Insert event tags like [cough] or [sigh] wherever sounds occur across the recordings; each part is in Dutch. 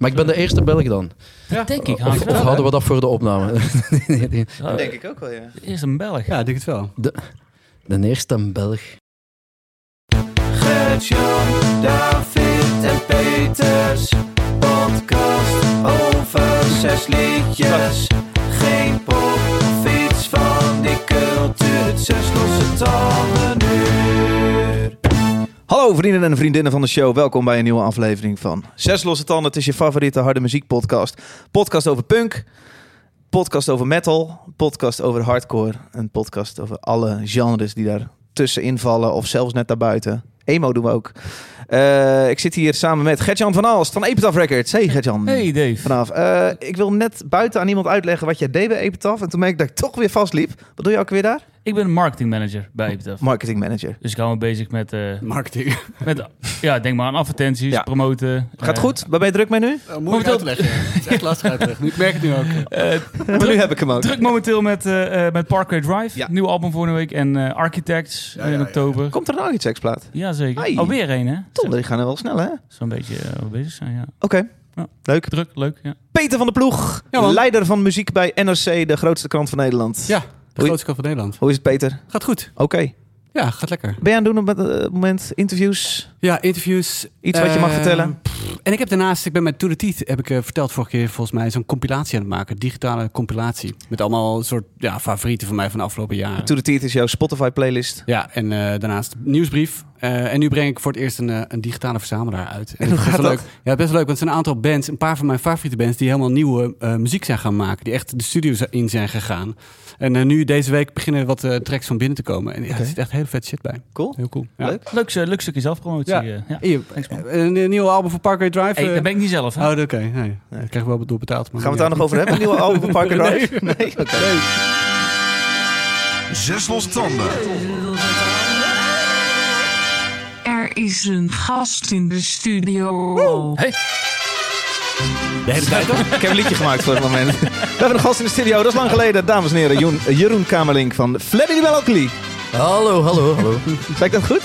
Maar ik ben de eerste Belg dan. Ja. Denk ik, Of, of houden we dat voor de opname? [laughs] nee, nee. Ja, denk ik ook wel, ja. Eerst een Belg. Ja, ik denk het wel. De eerste Belg. Gert-Jan, David en Peters. Podcast over zes liedjes. Geen pop of iets van die cultuur. Het zes losse tanden uur. Hallo vrienden en vriendinnen van de show. Welkom bij een nieuwe aflevering van Zes Losse Tanden. Het is je favoriete harde muziekpodcast. Podcast over punk, podcast over metal, podcast over hardcore. Een podcast over alle genres die daar tussenin vallen of zelfs net daarbuiten. Emo doen we ook. Eh, ik zit hier samen met Gertjan van Alst van Epitaph Records. Hey Gertjan. Hey Dave. Vanaf. Eh, ik wil net buiten aan iemand uitleggen wat jij deed bij Epitaph. En toen merkte ik dat ik toch weer vastliep. Wat doe je ook weer daar? Ik ben marketing manager bij Epitaph. Marketing manager. Dus ik hou me bezig met, eh, Marketing. met ja, denk maar aan advertenties, Ja. promoten. Gaat het Eh, goed? Waar ben je druk mee nu? Uh, moeilijk uit te leggen. Het is echt lastig uit te leggen. Ik merk het nu ook. [laughs] eh, Maar nu heb ik hem ook. druk momenteel met, met Parkway Drive. Ja. Nieuw album volgende week. En eh, Architects Ja, ja, in ja. oktober. Komt er een Architects-plaat? Jazeker. Ai. Alweer een, hè? Tom, die gaan er wel snel, hè? Oké, Zo'n beetje bezig zijn, ja. Ja. leuk. Druk, leuk, ja. Peter van de Ploeg, Ja, leider van muziek bij NRC, de grootste krant van Nederland. Ja, de grootste kant van Nederland. Hoe is het, Peter? Gaat goed. Oké. Ja, gaat lekker. Ben je aan het doen op het eh, moment interviews? Ja, interviews. Iets wat je mag Eh, vertellen? pff, En ik heb daarnaast, ik ben met To The Teeth, heb ik eh, verteld vorige keer volgens mij, zo'n compilatie aan het maken. Digitale compilatie. Met allemaal een soort ja, favorieten van mij van de afgelopen jaren. To the Teeth is jouw Spotify-playlist. Ja, en eh, daarnaast nieuwsbrief. Eh, en nu breng ik voor het eerst een, eh, een digitale verzamelaar uit. En, hoe dat is best gaat wel leuk. Ja, best wel leuk, want er zijn een aantal bands, een paar van mijn favoriete bands, die helemaal nieuwe eh, muziek zijn gaan maken. Die echt de studio's in zijn gegaan. En eh, nu deze week beginnen wat eh, tracks van binnen te komen. En ja, er zit echt hele vet shit bij. Cool. Heel cool. Ja. Leuk. Leuk, leuk stukje zelfpromotie. Ja. ja. Hier, Thanks, man. een, een nieuwe album van Parkway Drive. Hey, dat ben ik niet zelf, hè? Oh, oké. Nee. Dat krijg ik wel door betaald. maar Gaan we het daar nog over hebben? Een nieuwe album van Parker Drive? [laughs] Nee? Oké. Zes losse tanden. Er is een gast in de studio. Hey. De hele tijd toch? Ik heb een liedje gemaakt voor het moment. [laughs] We hebben een gast in de studio, dat is lang geleden. Dames en heren, Jeroen, Jeroen Kamerlink van Fleddy de. Hallo, hallo, hallo. Zeg ik dat goed?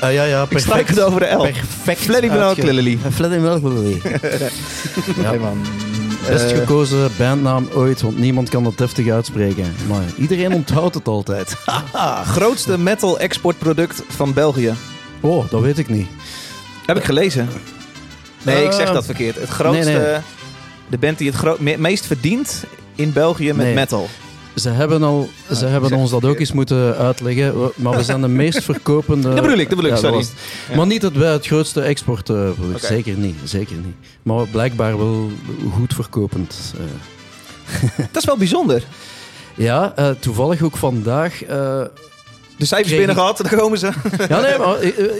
Eh, ja, ja, Ik struik het over de L. Perfect. Fleddy de. Fleddy Melody. [laughs] ja, Hey man. best Eh, gekozen bandnaam ooit, want niemand kan dat deftig uitspreken. Maar iedereen onthoudt het altijd. [laughs] grootste metal exportproduct van België. Oh, dat weet ik niet. Heb ik gelezen. Nee, ik zeg Eh, dat verkeerd. Het grootste... nee, nee. De band die het me- meest verdient in België met Nee. metal. Ze hebben, al, ze Ah, hebben ons dat ook eens moeten uitleggen, maar we zijn de meest [laughs] verkopende... Dat bedoel ik, dat bedoel ik, Ja, sorry. was. Maar niet het, wij het grootste exportproduct, Oké. zeker niet, zeker niet. Maar blijkbaar wel goed verkopend. eh. Dat is wel bijzonder. [laughs] Ja, toevallig ook vandaag... De cijfers binnen gehad, daar komen ze. ja, nee, maar, eh, eh,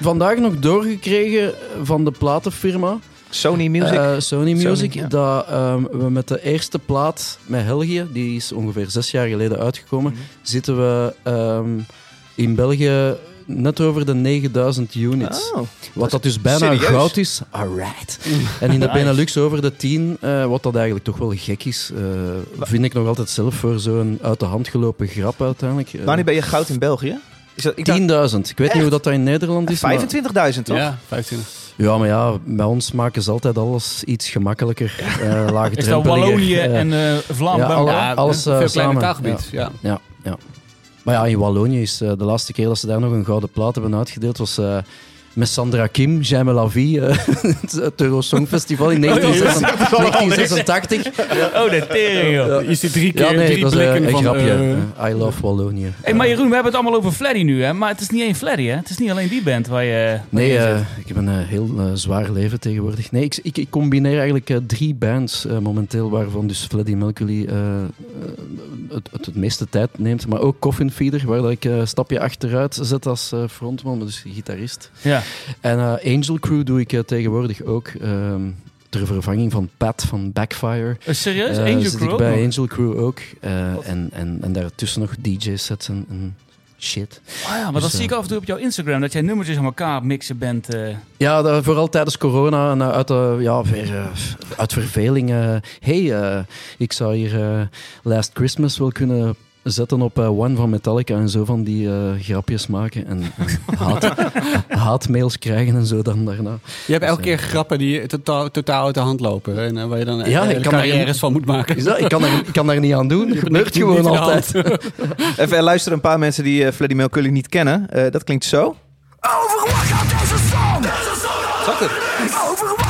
vandaag nog doorgekregen van de platenfirma Sony Music. eh, Sony Music, ja. dat ehm, we met de eerste plaat met Helgië, die is ongeveer zes jaar geleden uitgekomen, Mhm. zitten we ehm, in België net over de 9000 units. Oh. Wat dat dus bijna serieus. goud is. Alright. [laughs] En in de Nice. Benelux over de 10, eh, wat dat eigenlijk toch wel gek is, eh, vind ik nog altijd zelf voor zo'n uit de hand gelopen grap uiteindelijk. Eh, Wanneer ben je goud in België? Is dat, ik dacht 10.000. Ik weet niet hoe dat, dat in Nederland is. maar- 25.000 toch? Ja, 25. Ja, maar ja, bij ons maken ze altijd alles iets gemakkelijker, eh laagdrempeliger. Is dat Wallonië en eh Vlaanderen? ja, alle- Ja, alles, veel eh, kleiner taalgebied. Ja. Ja, ja. Maar ja, in Wallonië is eh, de laatste keer dat ze daar nog een gouden plaat hebben uitgedeeld, was eh, met Sandra Kim, J'aime la vie, eh, [laughs] het Euro Songfestival in 1986. 1986. Oh, de tering, joh. Je ziet drie keer Ja, nee, drie dat is eh, blikken een van... grapje. eh, I love Wallonië. Hey, maar Jeroen, we hebben het allemaal over Fleddy nu, hè? Maar het is niet één Fleddy, hè? Het is niet alleen die band waar je... waar Nee, je ik heb een heel zwaar leven tegenwoordig. Nee, ik, ik, ik combineer eigenlijk drie bands momenteel, waarvan dus Freddie Mercury het, het, het meeste tijd neemt. Maar ook Coffin Feeder, waar dat ik een stapje achteruit zet als frontman, dus gitarist. Ja. En eh, Angel Crew doe ik eh, tegenwoordig ook. ehm, ter vervanging van Pat van Backfire. Eh, serieus? Angel zit Crew ik bij? Angel Crew ook. En, en, en daartussen nog DJ-sets en, en shit. Ah ja, maar Dus, dat zie ik af en toe op jouw Instagram, dat jij nummertjes aan elkaar mixen bent. Ja, vooral tijdens corona en uit, de, ja, weer, uit verveling. eh, hey, ik zou hier Last Christmas wel kunnen zetten op eh, One van Metallica en zo van die eh, grapjes maken en, en haat, [laughs] haatmails krijgen en zo dan daarna. Je hebt elke Dus, keer grappen die totaal, totaal uit de hand lopen. En eh, waar je dan Ja, ik kan carrières daar- van moet maken. Is dat, ik, kan ik kan daar niet aan doen. Het gebeurt niet- gewoon niet altijd. [laughs] Even eh, luisteren een paar mensen die eh Freddie Mercury niet kennen. Eh, dat klinkt zo. Over wat gaat deze song? Zag het?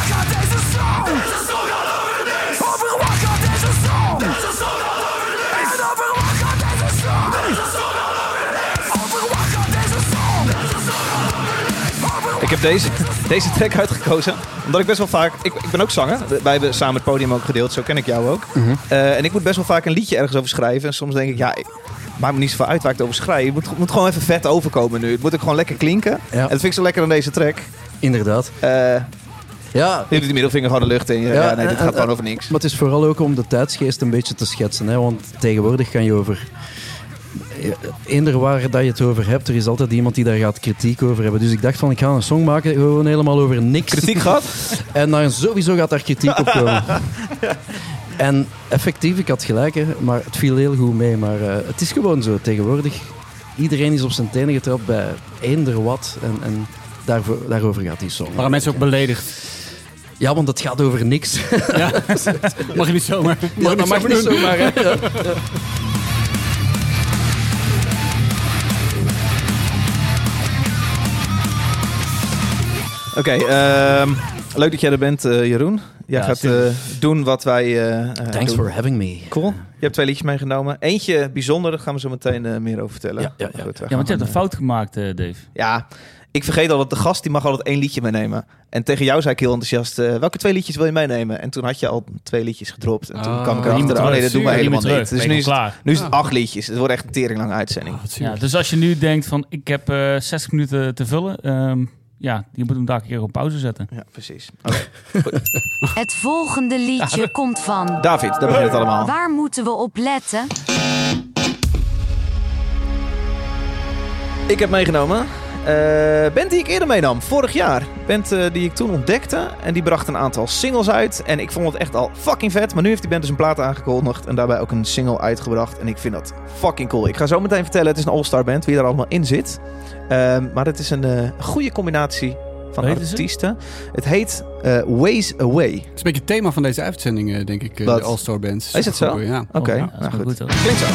Ik heb deze, deze track uitgekozen. Omdat ik best wel vaak... Ik, ik ben ook zanger. Wij hebben samen het podium ook gedeeld. Zo ken ik jou ook. Eh, en ik moet best wel vaak een liedje ergens over schrijven. En soms denk ik, ja... ik- Maakt me niet zoveel uit waar ik het over schrijf. Het moet, moet gewoon even vet overkomen nu. Het moet ook gewoon lekker klinken. En dat vind ik zo lekker aan deze track. Inderdaad. Eh Ja, je doet die middelvinger gewoon de lucht in. Ja, nee, dit en- gaat gewoon over niks. maar het is vooral ook om de tijdsgeest een beetje te schetsen. Hè? Want tegenwoordig kan je over... Eender waar dat je het over hebt, er is altijd iemand die daar gaat kritiek over hebben. Dus ik dacht van, ik ga een song maken gewoon helemaal over niks. Kritiek gehad? [laughs] En daar, sowieso gaat daar kritiek op komen. [laughs] En effectief, ik had gelijk, hè, maar het viel heel goed mee. Maar eh, het is gewoon zo tegenwoordig. Iedereen is op zijn tenen getrapt bij eender wat. En, en daarvoor, daarover gaat die song. Waren mensen ook beledigd? Ja, want het gaat over niks. Ja? [laughs] mag je niet zomaar. Mag niet zomaar. Hè? Oké, ehm, leuk dat jij er bent, eh, Jeroen. Jij Ja, gaat eh, doen wat wij eh, Thanks doen. for having me. Cool. Je hebt twee liedjes meegenomen. Eentje bijzonder, daar gaan we zo meteen meer over vertellen. Ja, ja, ja. Goed, we Ja, want je hebt een fout gemaakt, eh, Dave. Ja, ik vergeet al dat de gast die mag altijd één liedje meenemen. En tegen jou zei ik heel enthousiast, welke twee liedjes wil je meenemen? En toen had je al twee liedjes gedropt. En toen Oh, kwam ik niet erachter, oh nee, dat doen we helemaal Niet. Dus Ben nu ik is, het, klaar. nu is het acht liedjes. Het wordt echt een tering lange uitzending. Ja, dus als je nu denkt van, ik heb eh 60 minuten te vullen. ehm, ja, je moet hem daar een keer op pauze zetten. Ja, precies. Oké. [laughs] Het volgende liedje komt van. David, daar begint het allemaal. Waar moeten we op letten? Ik heb meegenomen. eh band die ik eerder meenam, vorig jaar. Band eh, die ik toen ontdekte. En die bracht een aantal singles uit. En ik vond het echt al fucking vet. Maar nu heeft die band dus een plaat aangekondigd. En daarbij ook een single uitgebracht. En ik vind dat fucking cool. Ik ga zo meteen vertellen, het is een all-star band. Wie er allemaal in zit. Ehm, maar het is een eh, goede combinatie van ze? artiesten. Het heet eh, Ways Away. Het is een beetje het thema van deze uitzending, eh, denk ik. eh, de All-Star Bands. Is het zo? Ja. Oké, Oh, ja, dat is nou goed. goed ook. Klinkt zo.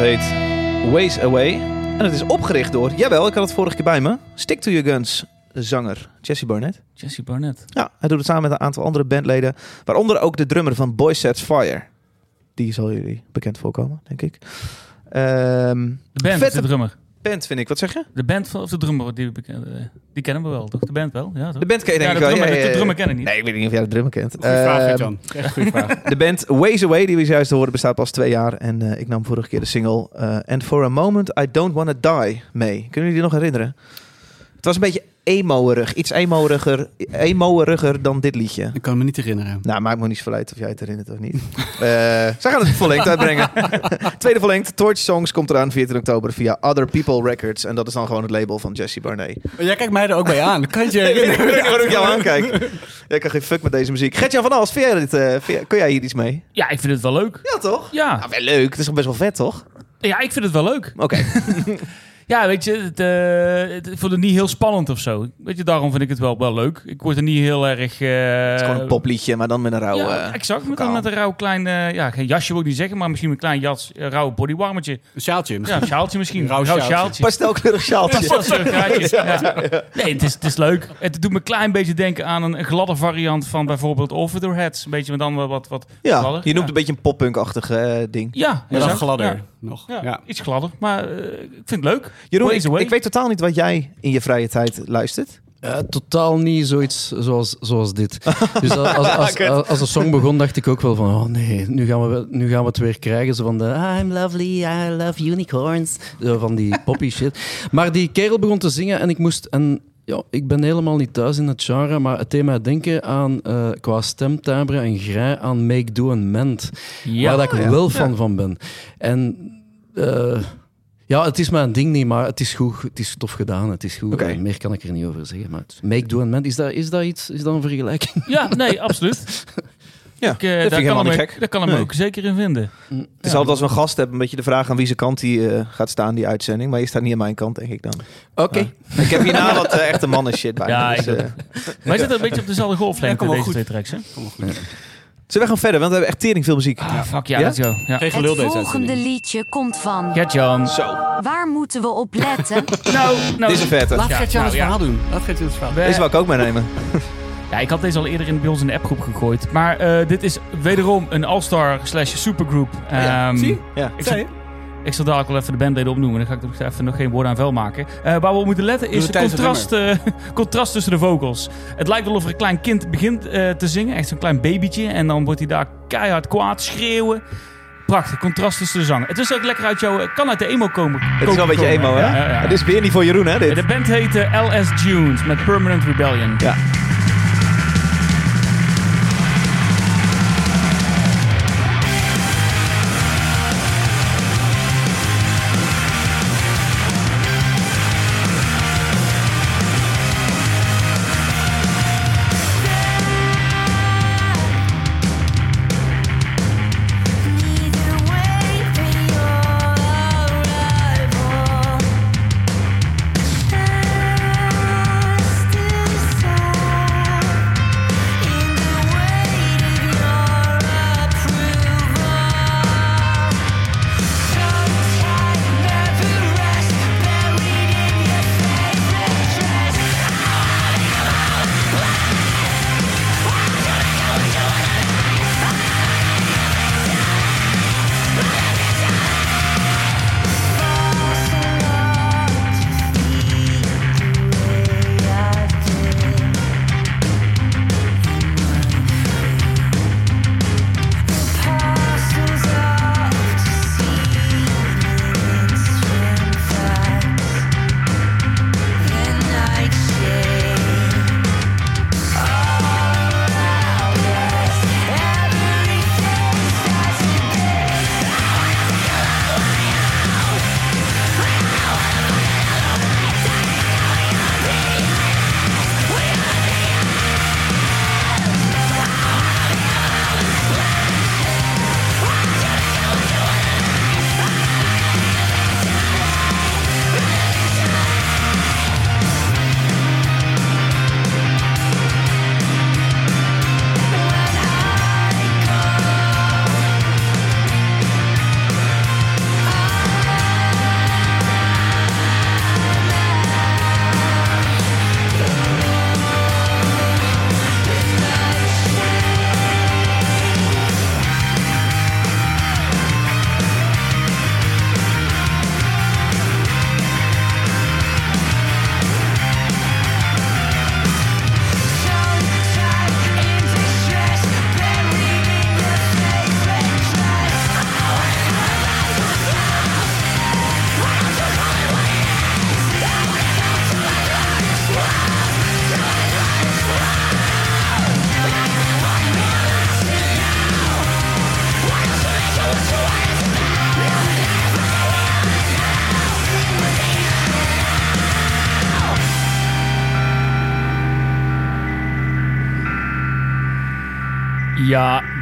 Heet Ways Away. En het is opgericht door, jawel, ik had het vorige keer bij me, Stick to Your Guns zanger Jesse Barnett. Jesse Barnett. Ja, hij doet het samen met een aantal andere bandleden. Waaronder ook de drummer van Boy Sets Fire. Die zal jullie bekend voorkomen, denk ik. Ehm De band, Vette- de drummer. Band vind ik, wat zeg je? De band van, of de drummer, die, eh, die kennen we wel, toch? De band wel, ja toch? De band ken je denk ja, ik de wel. drummer, Ja, ja, de drummer ken ik niet. Nee, ik weet niet of jij de drummer kent. Goeie vraag, Ehm, Jan. Echt goede vraag. [laughs] De band Ways Away, die we juist horen, bestaat pas twee jaar. En eh, ik nam vorige keer de single eh, And For A Moment I Don't Wanna Die mee. Kunnen jullie die nog herinneren? Het was een beetje emo-erig. Iets emo-eriger, emo-eriger dan dit liedje. Ik kan me niet herinneren. Nou, maakt me niet zoveel uit of jij het herinnert of niet. [laughs] Eh zij gaan het vollengd uitbrengen. [laughs] Tweede vollengd, Torch Songs, komt eraan 14 oktober via Other People Records. En dat is dan gewoon het label van Jesse Barnet. Maar jij kijkt mij er ook bij aan. Kan je [laughs] Ik weet niet waarom ik jou aankijk. Jij kan geen fuck met deze muziek. Gertjan van Als, vind jij dit, eh, vind jij- kun jij hier iets mee? Ja, ik vind het wel leuk. Ja, toch? Ja, Nou, wel leuk. Het is toch best wel vet, toch? ja ik vind het wel leuk. Oké. Ja, weet je, het, eh, het, ik vond het niet heel spannend of zo. Weet je, daarom vind ik het wel, wel leuk. Ik word er niet heel erg... eh, Het is gewoon een popliedje, maar dan met een rauw... Ja, exact. Met, een- met een rauw klein, eh, ja, geen jasje wil ik niet zeggen, maar misschien een klein jas, rauw bodywarmertje. Een sjaaltje Ja, misschien. een sjaaltje misschien. Een rauw sjaaltje. sjaaltje. pastelkleurig sjaaltje. Pastelkleurig [laughs] sjaaltje. Ja. Nee, het is, het is leuk. Het doet me een klein beetje denken aan een, een gladde variant van bijvoorbeeld Over the Heads. Een beetje, maar dan wel wat, wat Ja, gladder. je noemt ja. een beetje een poppunk-achtig eh, ding. Ja, Maar dan gladder Ja. Nog. Ja, Ja. iets gladder. Maar eh, ik vind het leuk. Jeroen, ik, ik weet totaal niet wat jij in je vrije tijd luistert. Eh, totaal niet zoiets zoals, zoals dit. Dus als, als, als, [laughs] als, als de song begon, dacht ik ook wel van... Oh nee, nu gaan we, nu gaan we het weer krijgen. Zo van de... I'm lovely, I love unicorns. Zo van die poppy [laughs] shit. Maar die kerel begon te zingen en ik moest... En ja, ik ben helemaal niet thuis in het genre, maar het mij denken aan, eh, qua stemtimbre en grij, aan Make Do and Mend. Ja. waar dat ik ja. wel fan van ben. En... eh, ja, het is mijn ding niet, maar het is goed. Het is tof gedaan. Het is goed. Eh, meer kan ik er niet over zeggen. Maar make, do and mend, is dat, is dat iets? Is dat een vergelijking? Ja, nee, [laughs] absoluut. Ja, Ik, eh, dat vind ik daar helemaal kan niet hem, gek. Daar kan hem Nee. ook zeker in vinden. Het is altijd als we een gast hebben, een beetje de vraag aan wie zijn kant die eh, gaat staan, die uitzending. Maar je staat niet aan mijn kant, denk ik dan. Oké. Ik heb hierna [laughs] wat eh, echte mannen shit bij. Ja, dus, [laughs] Wij zitten een beetje op dezelfde Ja, golflengte, kom wel deze goed. twee tracks. Hè? Zullen we gaan verder, want we hebben echt tering veel muziek. Ah, fuck ja, Ja? let's go. Ja. Geen gelul Het volgende liedje komt van... Gert-Jan. Zo, Waar moeten we op letten? [laughs] Nou, dit nou. is een vette. Laat Ja, Gert-Jan nou, het ja. verhaal doen. Laat Gert-Jan het verhaal Deze wou ik ook meenemen. Ja, ik had deze al eerder in, bij ons in de appgroep gegooid. Maar eh, dit is wederom een all-star slash supergroep. Ja, Ehm, zie? Ja. Ik zal, ik zal dadelijk wel even de bandleden opnoemen. Dan ga ik er even nog geen woorden aan vuil maken. Eh, waar we op moeten letten is het contrast, eh, [laughs] contrast tussen de vocals. Het lijkt wel of er een klein kind begint eh, te zingen. Echt zo'n klein babytje. En dan wordt hij daar keihard kwaad schreeuwen. Prachtig, contrast tussen de zang. Het is ook lekker uit jouw... kan uit de emo komen. Het is wel een beetje komen. emo, hè? Ja, ja, ja. Het is weer niet voor Jeroen, hè, dit? De band heet LS Dunes met Permanent Rebellion. Ja.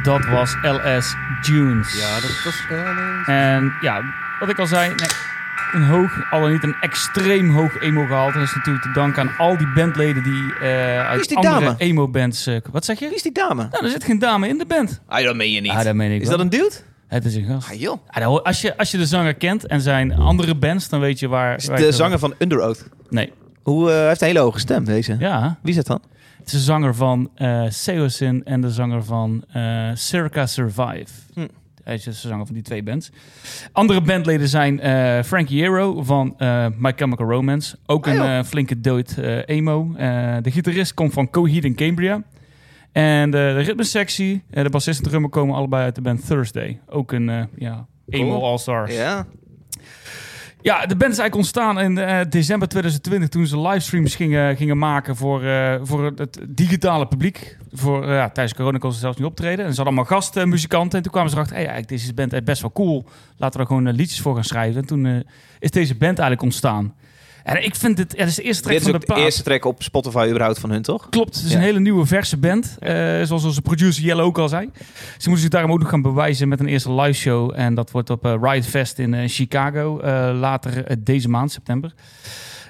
Dat was LS Dunes. Ja, dat was... En ja, wat ik al zei, nee, een hoog, al dan niet een extreem hoog emo gehaald. Dat is natuurlijk te danken aan al die bandleden die eh, uit die andere dame? emo-bands... eh, wat zeg je? Wie is die dame? Nou, er zit geen dame in de band. Ah, dat meen je niet. Ah, dat meen ik is wel. dat een dude? Het is een gast. Ah, joh. Dan hoor- als, je, als je de zanger kent en zijn andere bands, dan weet je waar... Is waar de zanger van Under Oath. Nee, Hoe, hij heeft een hele hoge stem, deze. ja. Wie is dat dan? Het is de zanger van eh Seosin en de zanger van eh Circa Survive. Hm. Hij is dus de zanger van die twee bands. Andere bandleden zijn eh, Frankie Hero van My Chemical Romance. Ook een eh, flinke dood emo. De gitarist komt van Coheed en Cambria. En de, de ritmesectie, en de bassist en drummer komen allebei uit de band Thursday. Ook een ja, emo Cool. all-stars. Ja. Ja, de band is eigenlijk ontstaan in eh, december 2020 toen ze livestreams gingen, gingen maken voor, eh, voor het digitale publiek. Voor, eh, ja, tijdens corona konden ze zelfs niet optreden. En ze hadden allemaal gastmuzikanten. En toen kwamen ze erachter, hey, eigenlijk deze band is best wel cool. Laten we er gewoon liedjes voor gaan schrijven. En toen is deze band eigenlijk ontstaan. En ik vind het, ja, het is de eerste track Dit is van ook de eerste track op Spotify überhaupt van hun, toch? Klopt, het is Ja. een hele nieuwe verse band. Eh, zoals onze producer Jelle ook al zei. Ze moeten zich daarom ook nog gaan bewijzen met een eerste live show. En dat wordt op eh, Riot Fest in eh, Chicago. later deze maand, september.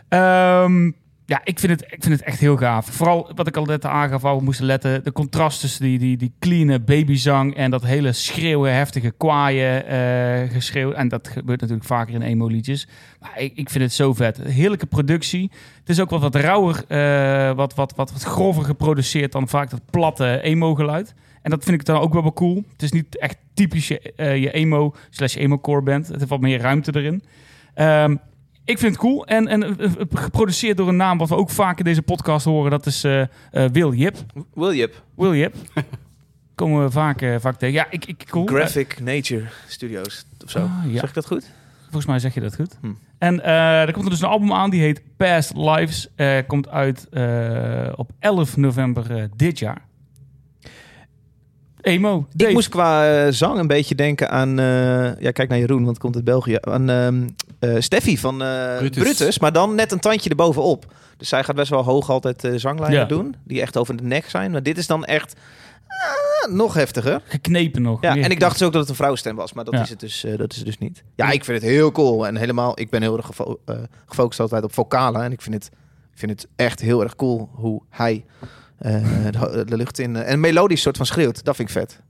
Ehm, ja, ik vind, het, ik vind het echt heel gaaf. Vooral wat ik al net aangaf, waar we moesten letten. De contrast tussen die, die, die clean babyzang en dat hele schreeuwen, heftige, kwaaien eh, geschreeuw. En dat gebeurt natuurlijk vaker in emo-liedjes. Maar ik, ik vind het zo vet. Heerlijke productie. Het is ook wat, wat rauwer, eh, wat, wat, wat, wat grover geproduceerd dan vaak dat platte emo-geluid. En dat vind ik dan ook wel wel cool. Het is niet echt typisch je, eh, je emo slash emo-core band. Het heeft wat meer ruimte erin. Ehm, ik vind het cool. En, en eh, eh, geproduceerd door een naam wat we ook vaak in deze podcast horen. Dat is eh, Will Jip. Will Yip. Will Jip. [laughs] Komen we vaak, vaak tegen. Ja, ik, ik cool. Graphic Nature Studios of zo. Ah, ja. Zeg ik dat goed? Volgens mij zeg je dat goed. Hm. En er komt er dus een album aan die heet Past Lives. Komt uit op 11 november dit jaar. Emo. Ik moest qua eh, zang een beetje denken aan... eh, ja, kijk naar Jeroen, want het komt uit België. Aan ehm eh, Steffi van eh, Brutus. Brutus. Maar dan net een tandje erbovenop. Dus zij gaat best wel hoog altijd eh, zanglijnen Ja. doen. Die echt over de nek zijn. Maar dit is dan echt ah, nog heftiger. Geknepen nog. Ja, Meer en ik dacht dus ook dat het een vrouwenstem was. Maar dat, Ja. is, het dus, eh, dat is het dus niet. Ja, ik vind het heel cool. En helemaal, ik ben heel erg gefo- eh, gefocust altijd op vocalen. En ik vind het, ik vind het echt heel erg cool hoe hij de, de lucht in... eh, en melodisch soort van schreeuwt. Dat vind ik vet.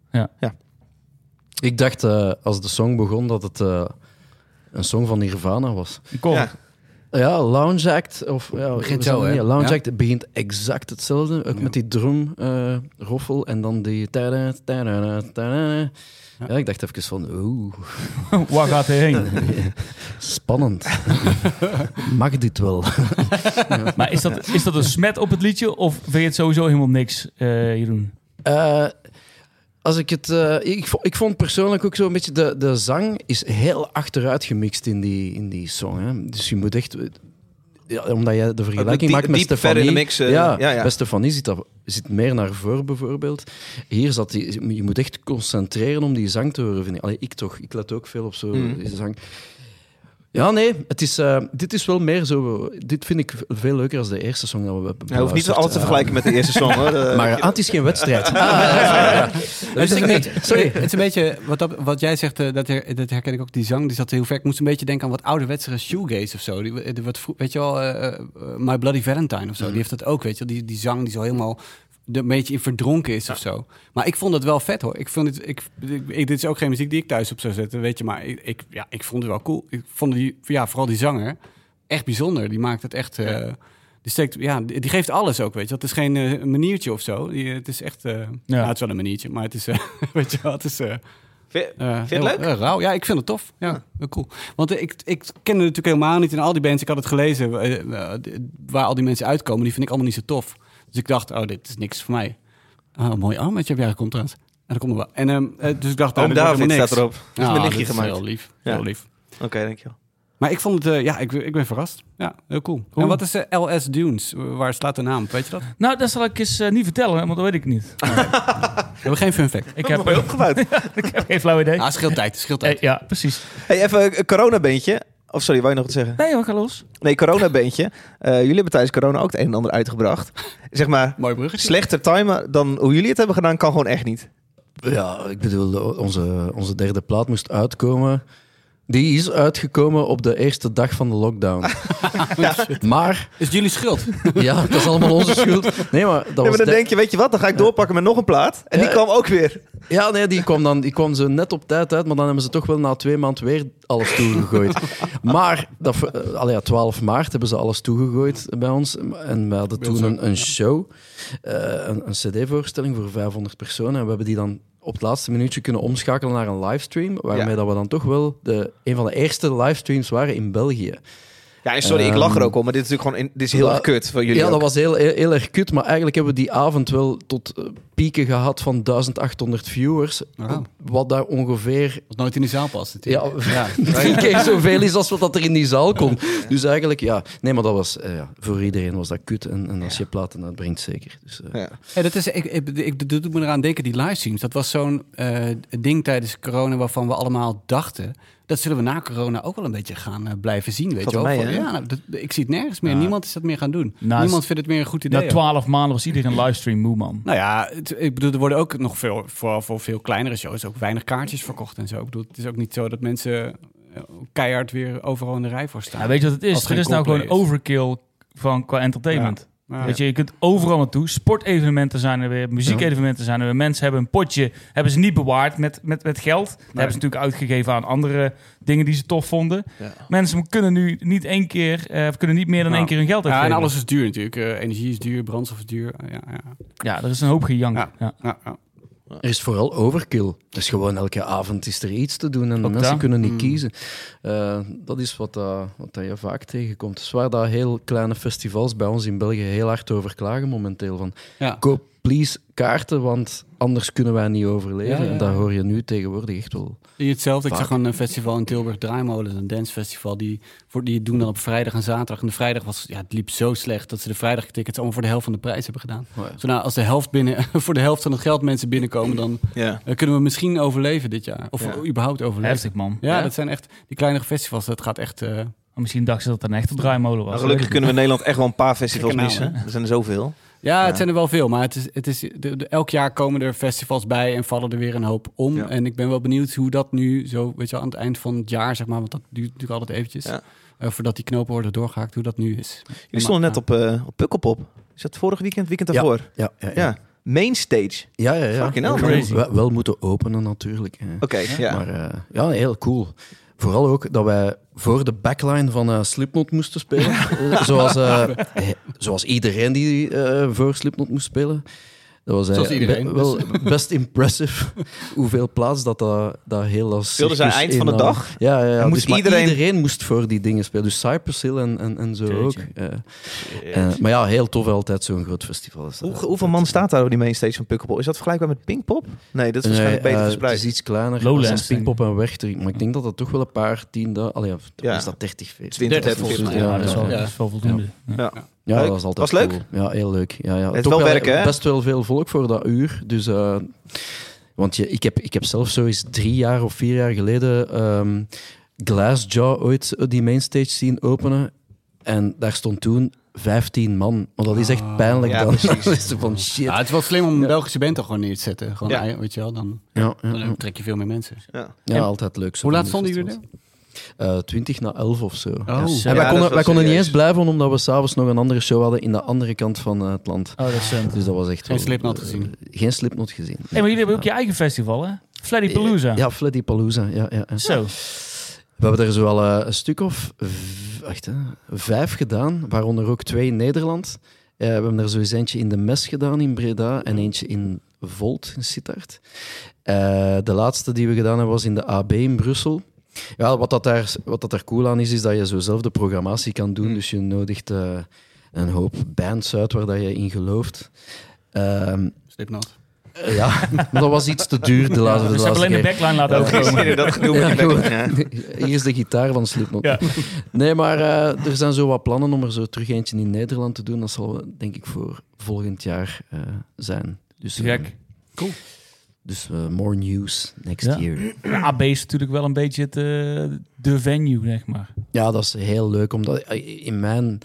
Ik dacht eh, als de song begon dat het eh, een song van Nirvana was. Cool. Ja. Ja, Lounge Act. Of, ja, Begint zo, hè? ja, Lounge Ja. Act het begint exact hetzelfde. Ook Ja. met die drum eh, roffel en dan die... tada, tada, tada. Ja, ik dacht even van, oeh, [laughs] Waar gaat hij heen? [laughs] spannend. [laughs] Mag dit wel? maar is dat, is dat een smet op het liedje? Of vind je het sowieso helemaal niks, eh Jeroen? Eh, als ik het... eh, ik, vo- ik vond persoonlijk ook zo'n beetje... De, de zang is heel achteruit gemixt in die, in die song. Hè. Dus je moet echt... Ja, omdat je de vergelijking maakt met Stefanie. mix, eh, ja, ja, ja. bij Stefanie zit, dat, zit meer naar voren bijvoorbeeld. Hier zat die, je moet echt concentreren om die zang te horen. Vind ik. Allee, ik toch. Ik let ook veel op zo Mhm. die zang. Ja, nee, het is, eh, dit is wel meer zo... Dit vind ik veel leuker als de eerste song dat we hebben Hij hoeft niet alles te Ja. vergelijken met de eerste song. Hoor. [laughs] Eh, Maar het is geen wedstrijd. [laughs] Ah, ja, ja, ja. [laughs] Het is, een beetje, sorry, het is een beetje wat, dat, wat jij zegt, eh, dat, her- dat herken ik ook. Die zang die zat heel ver. Ik moest een beetje denken aan wat ouderwetsere shoegaze of zo. Die, die, wat, weet je wel, eh, eh, My Bloody Valentine of zo. Die heeft dat ook, weet je wel. Die, die zang die zo helemaal een beetje in verdronken is of zo. Maar ik vond het wel vet hoor. Ik vond het, ik, ik, ik- dit is ook geen muziek die ik thuis op zou zetten, weet je. Maar ik, ik, ja, ik vond het wel cool. Ik vond die, ja, vooral die zanger echt bijzonder. Die maakt het echt... eh, die, steekt, ja, die, geeft alles ook, weet je. Het is geen eh, maniertje of zo. Die, het is echt... eh ja. het is wel een maniertje, maar het is... eh, [laughs] weet je wel, het is... eh, Vind- eh, Vind je het leuk? eh, rauw. Ja, ik vind het tof. Ja, cool. Want eh, ik, ik kende natuurlijk helemaal niet in al die bands. Ik had het gelezen eh, eh, waar al die mensen uitkomen. Die vind ik allemaal niet zo tof. Dus ik dacht, oh, dit is niks voor mij. Oh, mooi armbandje heb jij trouwens. En dat komt er wel. En, ehm, eh, dus ik dacht, oh, Oom dit staat erop. Nichtje dit is gemaakt. heel lief. Ja. Heel lief. Oké, dankjewel. Maar ik vond het, eh, ja, ik, ik ben verrast. Ja, heel cool. En wat is eh, LS Dunes? Waar slaat de naam? op? Weet je dat? Nou, dat zal ik eens niet vertellen, want dat weet ik niet. We hebben geen fun fact. Ik heb, Mooi opgebouwd. [laughs] ik heb geen flauw idee. Ah, scheelt tijd, scheelt tijd. ja, precies. hey, even een coronabeentje. Of sorry, wou je nog wat zeggen? Nee hoor, ga los. Nee, coronabeentje. Eh jullie hebben tijdens corona ook het een en ander uitgebracht. Zeg maar, Mooi bruggetje. slechter timen dan hoe jullie het hebben gedaan kan gewoon echt niet. Ja, ik bedoel, onze, onze derde plaat moest uitkomen. Die is uitgekomen op de eerste dag van de lockdown. [laughs] maar, Is het jullie schuld? [laughs] ja, dat is allemaal onze schuld. Nee, maar dat was maar dan de- denk je, weet je wat, dan ga ik doorpakken met nog een plaat. En die kwam ook weer. Ja, nee, die kwam, dan, die kwam zo net op tijd uit, maar dan hebben ze toch wel na twee maanden weer alles toegegooid. [laughs] maar, dat, uh, allee, ja, 12 maart hebben ze alles toegegooid bij ons. En we hadden toen een, een show, eh, een, een cd-voorstelling voor 500 personen. En we hebben die dan op het laatste minuutje kunnen omschakelen naar een livestream, waarmee Ja. dat we dan toch wel de, een van de eerste livestreams waren in België. Ja, en sorry, ik lach er Ehm, ook om, maar dit is natuurlijk gewoon in, dit is heel erg kut voor jullie Ja, dat was heel, heel, heel erg kut, maar eigenlijk hebben we die avond wel tot eh, pieken gehad van 1800 viewers. Wat daar ongeveer Wat nooit in die zaal past. Ja, natuurlijk. ja. [laughs] drie keer zoveel is als wat dat er in die zaal komt. Dus eigenlijk, ja. Nee, maar dat was, eh, ja, voor iedereen was dat kut. En, en als je platen uitbrengt, zeker. Dus, eh, Ja. Ja, dat is, ik, ik, ik, dat doet me eraan denken, die livestreams. Dat was zo'n eh, ding tijdens corona waarvan we allemaal dachten... dat zullen we na corona ook wel een beetje gaan eh, blijven zien. Weet Valt je wel? mee, ja, nou, dat, ik zie het nergens meer. Ja. Niemand is dat meer gaan doen. Nou, Niemand vindt het meer een goed idee. Na twaalf maanden was iedereen livestream moe, man. Nou ja, het- ik bedoel, er worden ook nog veel, vooral voor veel kleinere shows, ook weinig kaartjes verkocht en zo. Ik bedoel, het is ook niet zo dat mensen eh, keihard weer overal in de rij voor staan. Ja, weet je wat het is? het Er is nou gewoon overkill van qua entertainment. Ja. Weet je, je kunt overal naartoe. Sportevenementen zijn er weer, muziekevenementen zijn er weer. Mensen hebben een potje, hebben ze niet bewaard met, met, met geld. Dat hebben ze natuurlijk uitgegeven aan andere dingen die ze tof vonden. Ja. Mensen kunnen nu niet één keer, eh, kunnen niet meer dan Ja. één keer hun geld Ja, uitgeven. en alles is duur natuurlijk. Eh, energie is duur, brandstof is duur. Ja, ja. Ja, er is een hoop gejank. Ja. Ja. Er is vooral overkill. Dus gewoon elke avond is er iets te doen en de Ook mensen dat. kunnen niet Mm. kiezen. Eh, dat is wat, dat wat dat je vaak tegenkomt. Dus waar dat heel kleine festivals bij ons in België heel hard over klagen momenteel. Van, Ja. koop please kaarten, want anders kunnen wij niet overleven. Ja, ja, En dat hoor je nu tegenwoordig echt wel. Hetzelfde. Ik zag een festival in Tilburg, Draaimolen, een dancefestival. Die, voor, die doen dan op vrijdag en zaterdag. En de vrijdag was, ja, het liep zo slecht dat ze de vrijdagtickets allemaal voor de helft van de prijs hebben gedaan. Oh ja. Zo nou, als de helft binnen, [laughs] voor de helft van het geld mensen binnenkomen, dan Ja. eh, kunnen we misschien overleven dit jaar. Of Ja. überhaupt overleven. Heftig, man. Ja, Ja? dat zijn echt die kleinere festivals. Dat gaat echt. eh, Maar Misschien dachten ze dat het een echte draaimolen was. Gelukkig kunnen we in Nederland echt wel een paar festivals naam, missen. Er zijn er zoveel. Ja, Ja. het zijn er wel veel, maar het is, het is, de, de- elk jaar komen er festivals bij en vallen er weer een hoop om. Ja. En ik ben wel benieuwd hoe dat nu zo, weet je, wel, aan het eind van het jaar, zeg maar, want dat duurt natuurlijk altijd eventjes, Ja. eh, voordat die knopen worden doorgehaakt, hoe dat nu is. Jullie stonden net op, eh op Pukkelpop. Is dat vorig weekend, weekend Ja. daarvoor? Ja, ja. Mainstage. ja, ja, ja. Fucking hell, Wel- crazy. wel, wel moeten openen natuurlijk. hè. Oké, ja. Maar eh, ja, heel cool. Vooral ook dat wij voor de backline van eh, Slipknot moesten spelen. Zoals, eh, [laughs] zoals iedereen die eh, voor Slipknot moest spelen. Dat was eh, Zoals iedereen, be- wel [laughs] best impressive [laughs] hoeveel plaats dat, dat, dat heel als Speelden zij eind van de innam. dag? Ja, ja, ja. Moest Dus maar iedereen- iedereen... moest voor die dingen spelen. Dus Cypress Hill en, en, en zo Jeetje. ook. Eh, eh, maar ja, heel tof altijd zo'n groot festival. is. Hoe, hoeveel man staat daar op die mainstage van Pukkelpop? Is dat vergelijkbaar met Pinkpop? Nee, dat is waarschijnlijk Nee, beter eh, verspreid. Het is iets kleiner. Lowlands, Pinkpop en Werchter. Maar ik denk dat dat toch wel een paar tienduizend... Allee, Ja. is dat 30, 40? 20, 30 volgens mij, Ja, Ja, dat is wel, ja. dat is wel voldoende. Ja. Ja. Leuk. dat was altijd Was leuk? cool. Ja, heel leuk. Ja, ja. is Toch wel werken, hè? Best wel veel volk voor dat uur. Dus, eh, want je, ik, heb, ik heb zelf zo eens drie jaar of vier jaar geleden ehm Glassjaw ooit die mainstage zien openen. En daar stond toen 15 man. Maar dat is echt Ah, pijnlijk ja, dan. precies. [laughs] Dat is zo van shit. Ja, het is wel slim om een Belgische band toch gewoon neer te zetten. Gewoon, Ja. eh, weet je wel, dan, Ja, ja, dan ja. trek je veel meer mensen. Ja. En- altijd leuk. zo Hoe laat stonden jullie er? Eh, 20 na 11 of zo. Oh. En wij konden, wij konden niet eens blijven, omdat we s'avonds nog een andere show hadden in de andere kant van eh, het land. Oh, dat is cent. Dus dat was echt Geen wel- Slipknot gezien? eh, geen Slipknot gezien. Hey, maar jullie hebben ook je eigen festival, hè? Freddy Palooza. Ja, Freddy Palooza. Ja, ja. Zo. We hebben er zo al eh, een stuk of v- wacht, hè, vijf gedaan, waaronder ook twee in Nederland. Eh, we hebben er zo eens eentje in de Mes gedaan in Breda en eentje in Volt in Sittard. Eh, de laatste die we gedaan hebben was in de AB in Brussel. Ja, wat, dat daar, wat dat daar cool aan is, is dat je zo zelf de programmatie kan doen. Dus je nodigt eh, een hoop bands uit waar dat je in gelooft. Ehm, Slipknot. eh, ja, [laughs] maar dat was iets te duur de laatste, de Dus hebben laatste alleen de backline laten Ja. overkomen. dat Ja, gewoon. ja. Hier is de gitaar van Slipknot. Ja. Nee, maar eh, er zijn zo wat plannen om er zo terug eentje in Nederland te doen. Dat zal denk ik voor volgend jaar eh, zijn. Dus, gek. Dus eh, more news next Ja. year. Ja, AB is natuurlijk wel een beetje het, eh, de venue, zeg maar. Ja, dat is heel leuk. Omdat eh, in mijn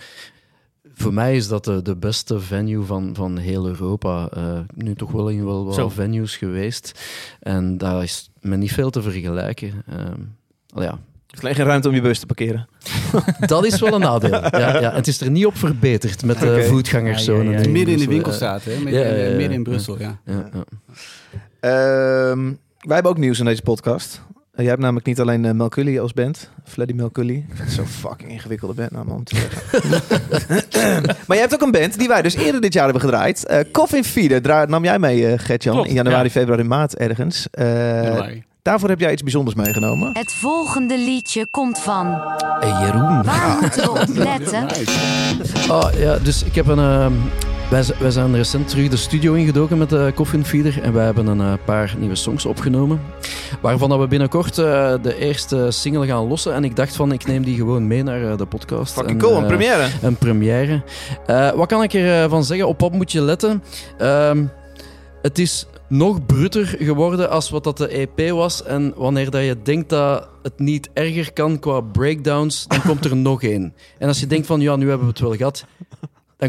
voor mij is dat de, de beste venue van, van heel Europa. Eh, nu toch wel in wel wat venues geweest. En daar is met niet veel te vergelijken. Ehm, al ja, Er is geen ruimte om je bus te parkeren. [laughs] dat is wel een nadeel. [laughs] Ja, ja. Het is er niet op verbeterd met de Oké. voetgangerszone. Ja, ja, ja. en Midden in de dus, winkel staat, hè? Midden, ja, ja, ja. midden in Brussel, ja. Ehm, wij hebben ook nieuws in deze podcast. Eh, jij hebt namelijk niet alleen Melcully als band. Vind het zo'n fucking ingewikkelde bandnaam om te zeggen. [laughs] maar je hebt ook een band die wij dus eerder dit jaar hebben gedraaid. Eh Coffin Feeder Dra- nam jij mee, eh Gertjan. Klopt, in januari, ja. februari, maart ergens. Eh, Januari. daarvoor heb jij iets bijzonders meegenomen. Het volgende liedje komt van. Hey, Jeroen. Waar moeten we op letten? [laughs] Oh, ja, dus ik heb een... ehm, wij, wij zijn recent terug de studio ingedoken met de Coffin Feeder en wij hebben een eh, paar nieuwe songs opgenomen. Waarvan dat we binnenkort eh, de eerste single gaan lossen. En ik dacht van, ik neem die gewoon mee naar eh, de podcast. Fucking En, cool, een première. Een première. Wat kan ik ervan van zeggen? Op wat moet je letten? Ehm, het is nog bruter geworden als wat dat de EP was. En wanneer dat je denkt dat het niet erger kan qua breakdowns, dan komt er [laughs] nog één. En als je denkt van, ja, nu hebben we het wel gehad,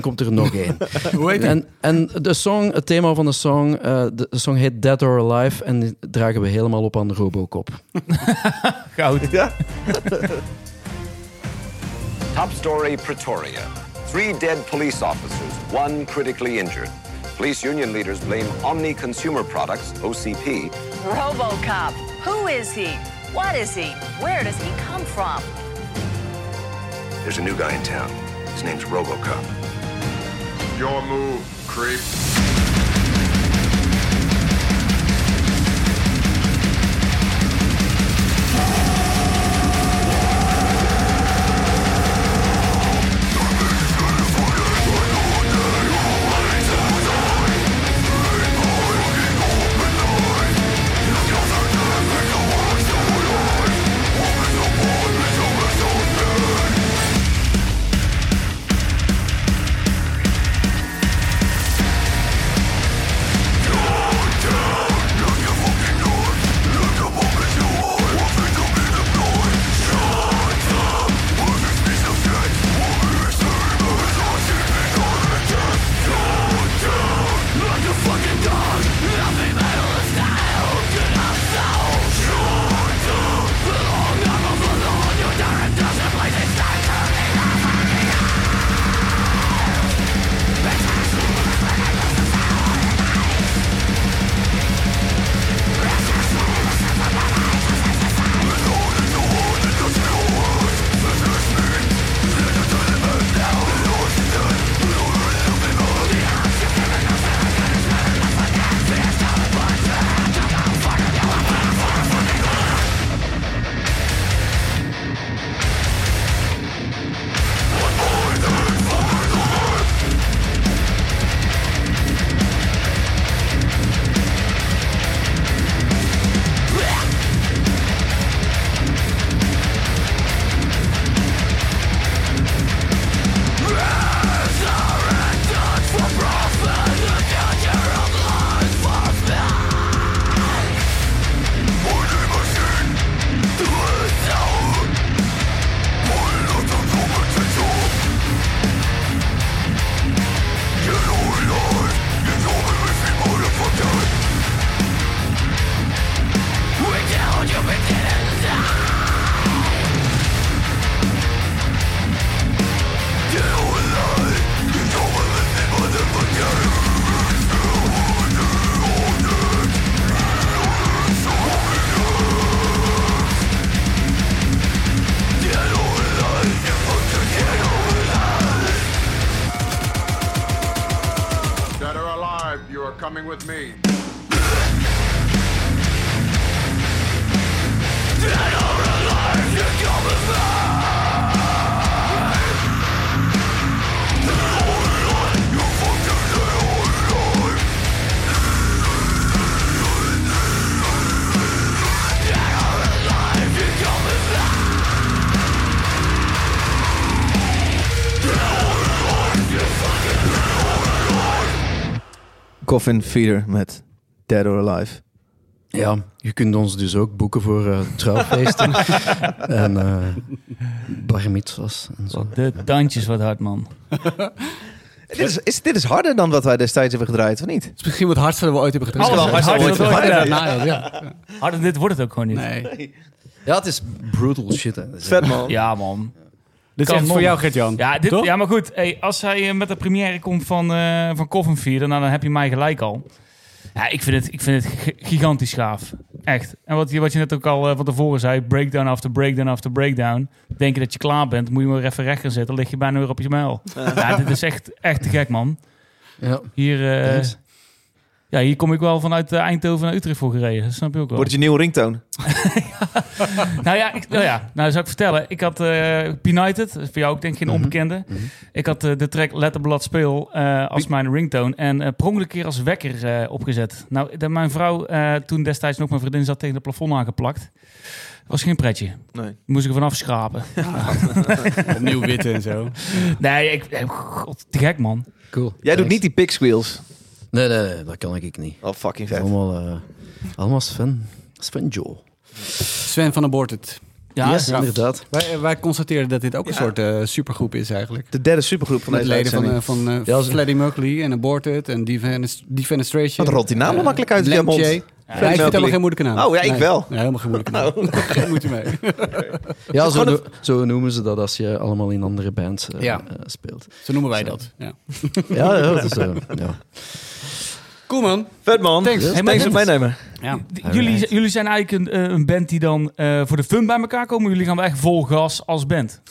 dan komt er nog één. [laughs] Hoe heet het? En, en de song, het thema van de song, eh, de, de song heet Dead or Alive en die dragen we helemaal op aan de Robocop. [laughs] Goud. [laughs] Top story Pretoria. Three dead police officers, one critically injured. Police union leaders blame Omni Consumer Products, OCP, Robocop. Who is he? What is he? Where does he come from? There's a new guy in town. His name's Robocop. Your move, creep. Coffin Feeder met Dead or Alive. Ja, je kunt ons dus ook boeken voor eh, trouwfeesten [laughs] en eh bar mitzvahs en zo. De tandjes wat hard, man. Dit is, is, dit is harder dan wat wij destijds hebben gedraaid, of niet? Het is misschien wat hardste dat we ooit hebben gedaan. Alles wel harder harder ooit ja, ja. Harder dit wordt het ook gewoon niet. Nee. Ja, het is brutal shit. Hè. Vet man. Ja, man. Dit is Kan echt voor jou, Gert-Jan. Ja, dit, Toch? ja maar goed. Hey, als hij eh, met de première komt van, eh van Coffin nou, dan heb je mij gelijk al. Ja, ik vind het, ik vind het gi- gigantisch gaaf. Echt. En wat je, wat je net ook al eh, van tevoren zei, breakdown after breakdown after breakdown. Denk je dat je klaar bent, moet je maar even recht gaan zitten, lig je bijna weer op je muil. ja, dit is echt, echt te gek, man. Ja, Hier, eh, thanks. Ja, hier kom ik wel vanuit eh, Eindhoven naar Utrecht voor gereden. Dat snap je ook wel. Wordt het je nieuwe ringtoon? [laughs] Nou ja, ik, nou ja, nou zou ik vertellen. Ik had eh United, dat is voor jou ook denk ik geen Mhm. onbekende. Mhm. Ik had eh, de track Letterblad Speel eh, als mijn ringtone en eh per ongeluk keer als wekker eh, opgezet. Nou, de, mijn vrouw, eh, toen destijds nog mijn vriendin zat tegen het plafond aangeplakt. Was geen pretje. Nee. Moest ik er vanaf schrapen. [laughs] [laughs] Opnieuw witte en zo. Nee, ik, god, te gek man. Cool. Jij doet niet die pig squeals. Nee, nee, nee, dat kan ik niet. Oh, fucking vet. Allemaal, eh, allemaal Sven. Sven Joe. Sven van Aborted. Ja, yes, ja. inderdaad. Wij, wij constateren dat dit ook een Ja. soort eh, supergroep is eigenlijk. De derde supergroep van Met deze leden van, uitzending. eh, van eh, Ja, Freddie Mercury en Aborted en Defenest- Defenestration. Wat rolt die naam Eh, makkelijk uit je mond? J. Ja, Ja, ik vind het helemaal geen moeilijke naam. Oh, ja, ik Nee. wel. Ja, helemaal geen moeilijke naam. [laughs] Geen moeite mee. [laughs] Ja, zo, no- zo noemen ze dat als je allemaal in andere bands eh, Ja. eh, speelt. Zo noemen wij dat. Ja. Ja, ja, dat is, [laughs] eh, ja. Cool man. Vet man. Thanks. Thanks Hey, voor het meenemen. Ja. Jullie, jullie zijn eigenlijk een, eh, een band die dan eh, voor de fun bij elkaar komen. Jullie gaan wel echt vol gas als band.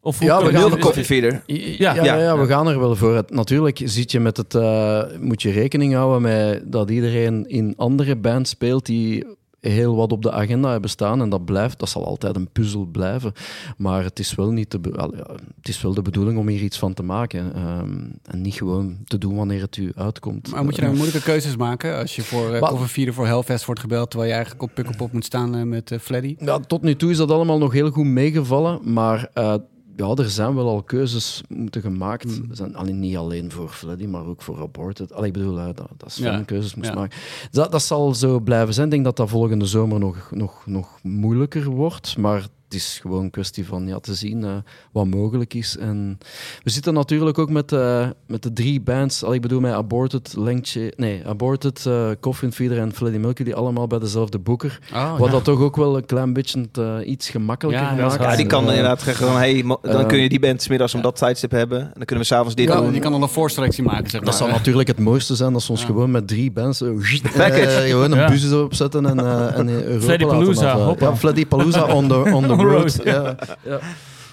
Of hoe Ja, we gaan de coffee feeder. Ja, Ja. ja, we gaan er wel voor. Het- Natuurlijk zit je met het, eh, moet je rekening houden met dat iedereen in andere bands speelt die heel wat op de agenda hebben staan. En dat blijft, dat zal altijd een puzzel blijven. Maar het is wel, niet de, wel, ja, het is wel de bedoeling om hier iets van te maken. ehm, en niet gewoon te doen wanneer het u uitkomt. Maar moet je nou moeilijke keuzes maken als je voor uh, cover vieren voor Hellfest wordt gebeld, terwijl je eigenlijk op Pukkelpop moet staan eh, met eh Fleddy? Ja, tot nu toe is dat allemaal nog heel goed meegevallen, maar eh, ja, er zijn wel al keuzes moeten gemaakt. Mm. Er zijn allee, niet alleen voor Fleddy, maar ook voor Aborted. Allee, ik bedoel, dat, dat Sven Ja, keuzes moest ja. maken. Dat, dat zal zo blijven zijn. Ik denk dat dat volgende zomer nog, nog, nog moeilijker wordt, maar het is gewoon een kwestie van ja, te zien eh, wat mogelijk is. En we zitten natuurlijk ook met, eh, met de drie bands. Allee, ik bedoel met Aborted, Lenkje, nee, Aborted, eh Coffin Feeder en Fleddy Milky, die allemaal bij dezelfde boeker. Oh, Wat dat toch ook wel een klein beetje iets gemakkelijker Ja, dat is maakt. Ja, die kan inderdaad zeggen van, hey, dan kun je die band 's middags om dat tijdstip hebben. En dan kunnen we s'avonds dit Je doen. kan, je kan al een voorselectie maken, zeg maar. Dat zou natuurlijk het mooiste zijn als we ons Ja. gewoon met drie bands eh, gewoon een Ja. bus erop zetten en, eh en Europa Freddy laten Palooza, af, eh, hoppa. Ja, Freddy Palooza on the, on the On [laughs] the road. road. [laughs] Ja, ja.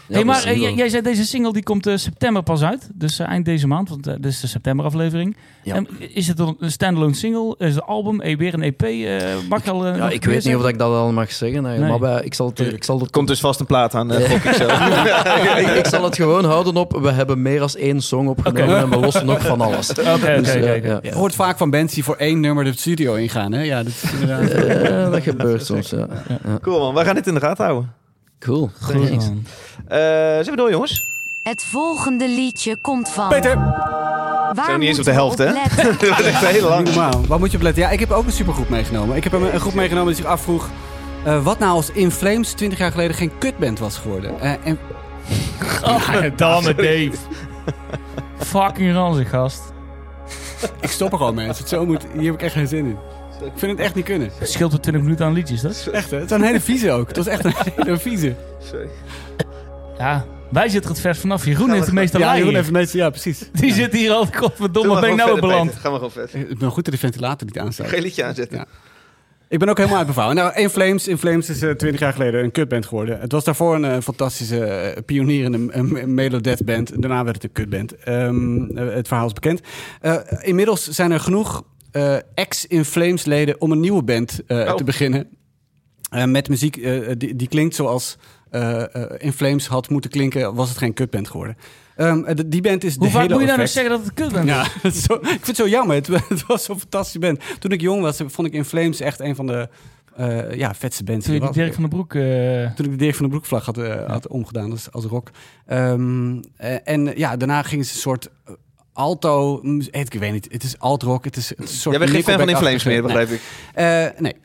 Ja, hey, dat maar eh, jij- zei deze single die komt eh, september pas uit. Dus eh, eind deze maand, want dit is de septemberaflevering. Ja. En is het dan een standalone single? Is het een album? Eh, weer een EP? Eh, mag al, eh, Ja, ik weet niet of ik dat al mag zeggen, nee, Nee. maar ik zal het, ik zal het Komt dus vast een plaat aan, ik zo. [laughs] ik, ik zal het gewoon houden op. We hebben meer dan één song opgenomen en we lossen nog van alles. [laughs] Oké, oké, Dus, oké, ja. Je hoort vaak van bands die voor één nummer de studio ingaan, hè? Ja, dat is inderdaad... Dat gebeurt soms, ja. ja. Cool man, wij gaan dit in de gaten houden. Cool. Goed, Thanks. man. Eh, zijn we door jongens? Het volgende liedje komt van... Peter, Waar Zijn we niet eens op moeten de we helft, hè? [laughs] Dat is echt heel lang. normaal. Wat moet je opletten? Ja, ik heb ook een supergroep meegenomen. Ik heb een, een groep meegenomen die zich afvroeg... eh, wat nou als In Flames 20 jaar geleden geen kutband was geworden? Eh, en [laughs] Damme Dave. Fucking ranzig, gast. ik stop er gewoon mee. Als het zo moet, hier heb ik echt geen zin in. Ik vind het echt niet kunnen. Het scheelt er 20 minuten aan liedjes, dat? Echt, hè? Het is een hele vieze ook. Het was echt een [laughs] hele vieze. Sorry. Ja, wij zitten er het vers vanaf. Jeroen heeft de meeste Ja, lijn. Jeroen even meestal, ja, precies. Die zit hier al, godverdomme, ben ik nou verder, beland. Gaan we gewoon verder. Ik ben goed dat de ventilator niet aanstaat. Geen liedje aanzetten. Ja. Ik ben ook helemaal uit mijn verhaal. Nou, In Flames, In Flames is eh, 20 jaar geleden een kutband geworden. Het was daarvoor een eh, fantastische eh, pionier in een, een, een melodeath band. Daarna werd het een kutband. Ehm, eh, het verhaal is bekend. Eh, inmiddels zijn er genoeg eh, ex-In Flames leden om een nieuwe band eh, Oh. te beginnen. Eh, met muziek eh, die, die klinkt zoals eh, eh, In Flames had moeten klinken, was het geen kutband geworden. Ehm, eh, de- die band is Hoe de vaak moet je nou nog effect. zeggen dat het kut bent? Ja, [laughs] het is zo, ik vind het zo jammer. Het, [laughs] het was zo'n fantastische band. Toen ik jong was, vond ik In Flames echt een van de eh, ja, vetste bands. Toen je die die Dirk van den Broek... eh, Toen ik de Dirk van de Broekvlag had, eh, had omgedaan als, als rock. Ehm, eh, en ja, daarna ging ze een soort alto... mm, Ik weet niet, het is alt rock. Het is, het een soort Jij bent geen fan van In Flames meer, begrijp ik. Nee. Eh, nee.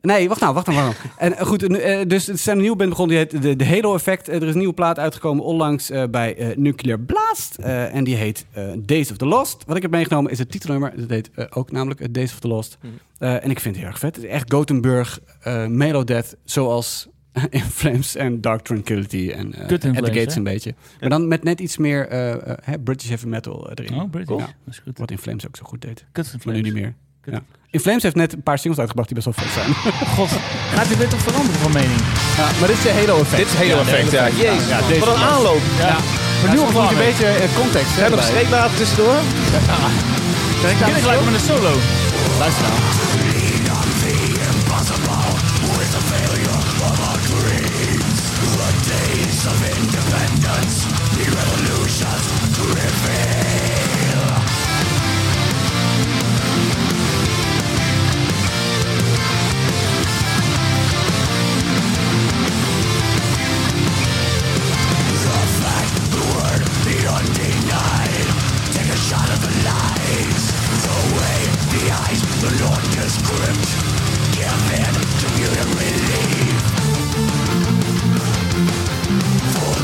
Nee, wacht nou, wacht nou, wacht nou. En eh, goed, eh, dus er is een nieuwe band begonnen, die heet de, de Halo Effect. Er is een nieuwe plaat uitgekomen onlangs bij Nuclear Blast. En die heet Days of the Lost. Wat ik heb meegenomen is het titelnummer. Dat heet ook namelijk Days of the Lost. Eh, en ik vind het heel erg vet. Het is echt Gothenburg, Melodeath, zoals [laughs] In Flames en Dark Tranquility en eh in At the Flames, Gates hè? een beetje. Maar dan met net iets meer eh, eh, hè, British heavy metal erin. Oh, British. Ja. Dat is goed. Wat In Flames ook zo goed deed. Kut in Maar nu Flames. niet meer. Ja. In Flames heeft net een paar singles uitgebracht die best wel vet zijn. [laughs] God, gaat u weer toch veranderen van mening? Ja, maar dit is de Halo effect. Dit is heel effect, ja. Jezus, Ja, deze wat een aanloop. Ja. Maar nu je een beetje context Zijn hebben. nog streeplaten tussendoor? Begin gelijk met een solo. Luister nou. of independence, the revolutions to reveal. The fact, the word, the. Take a shot at the lies. The way, the eyes, the. Give in to mutant.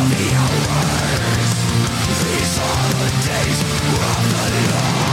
of the hours These are the days of the Lord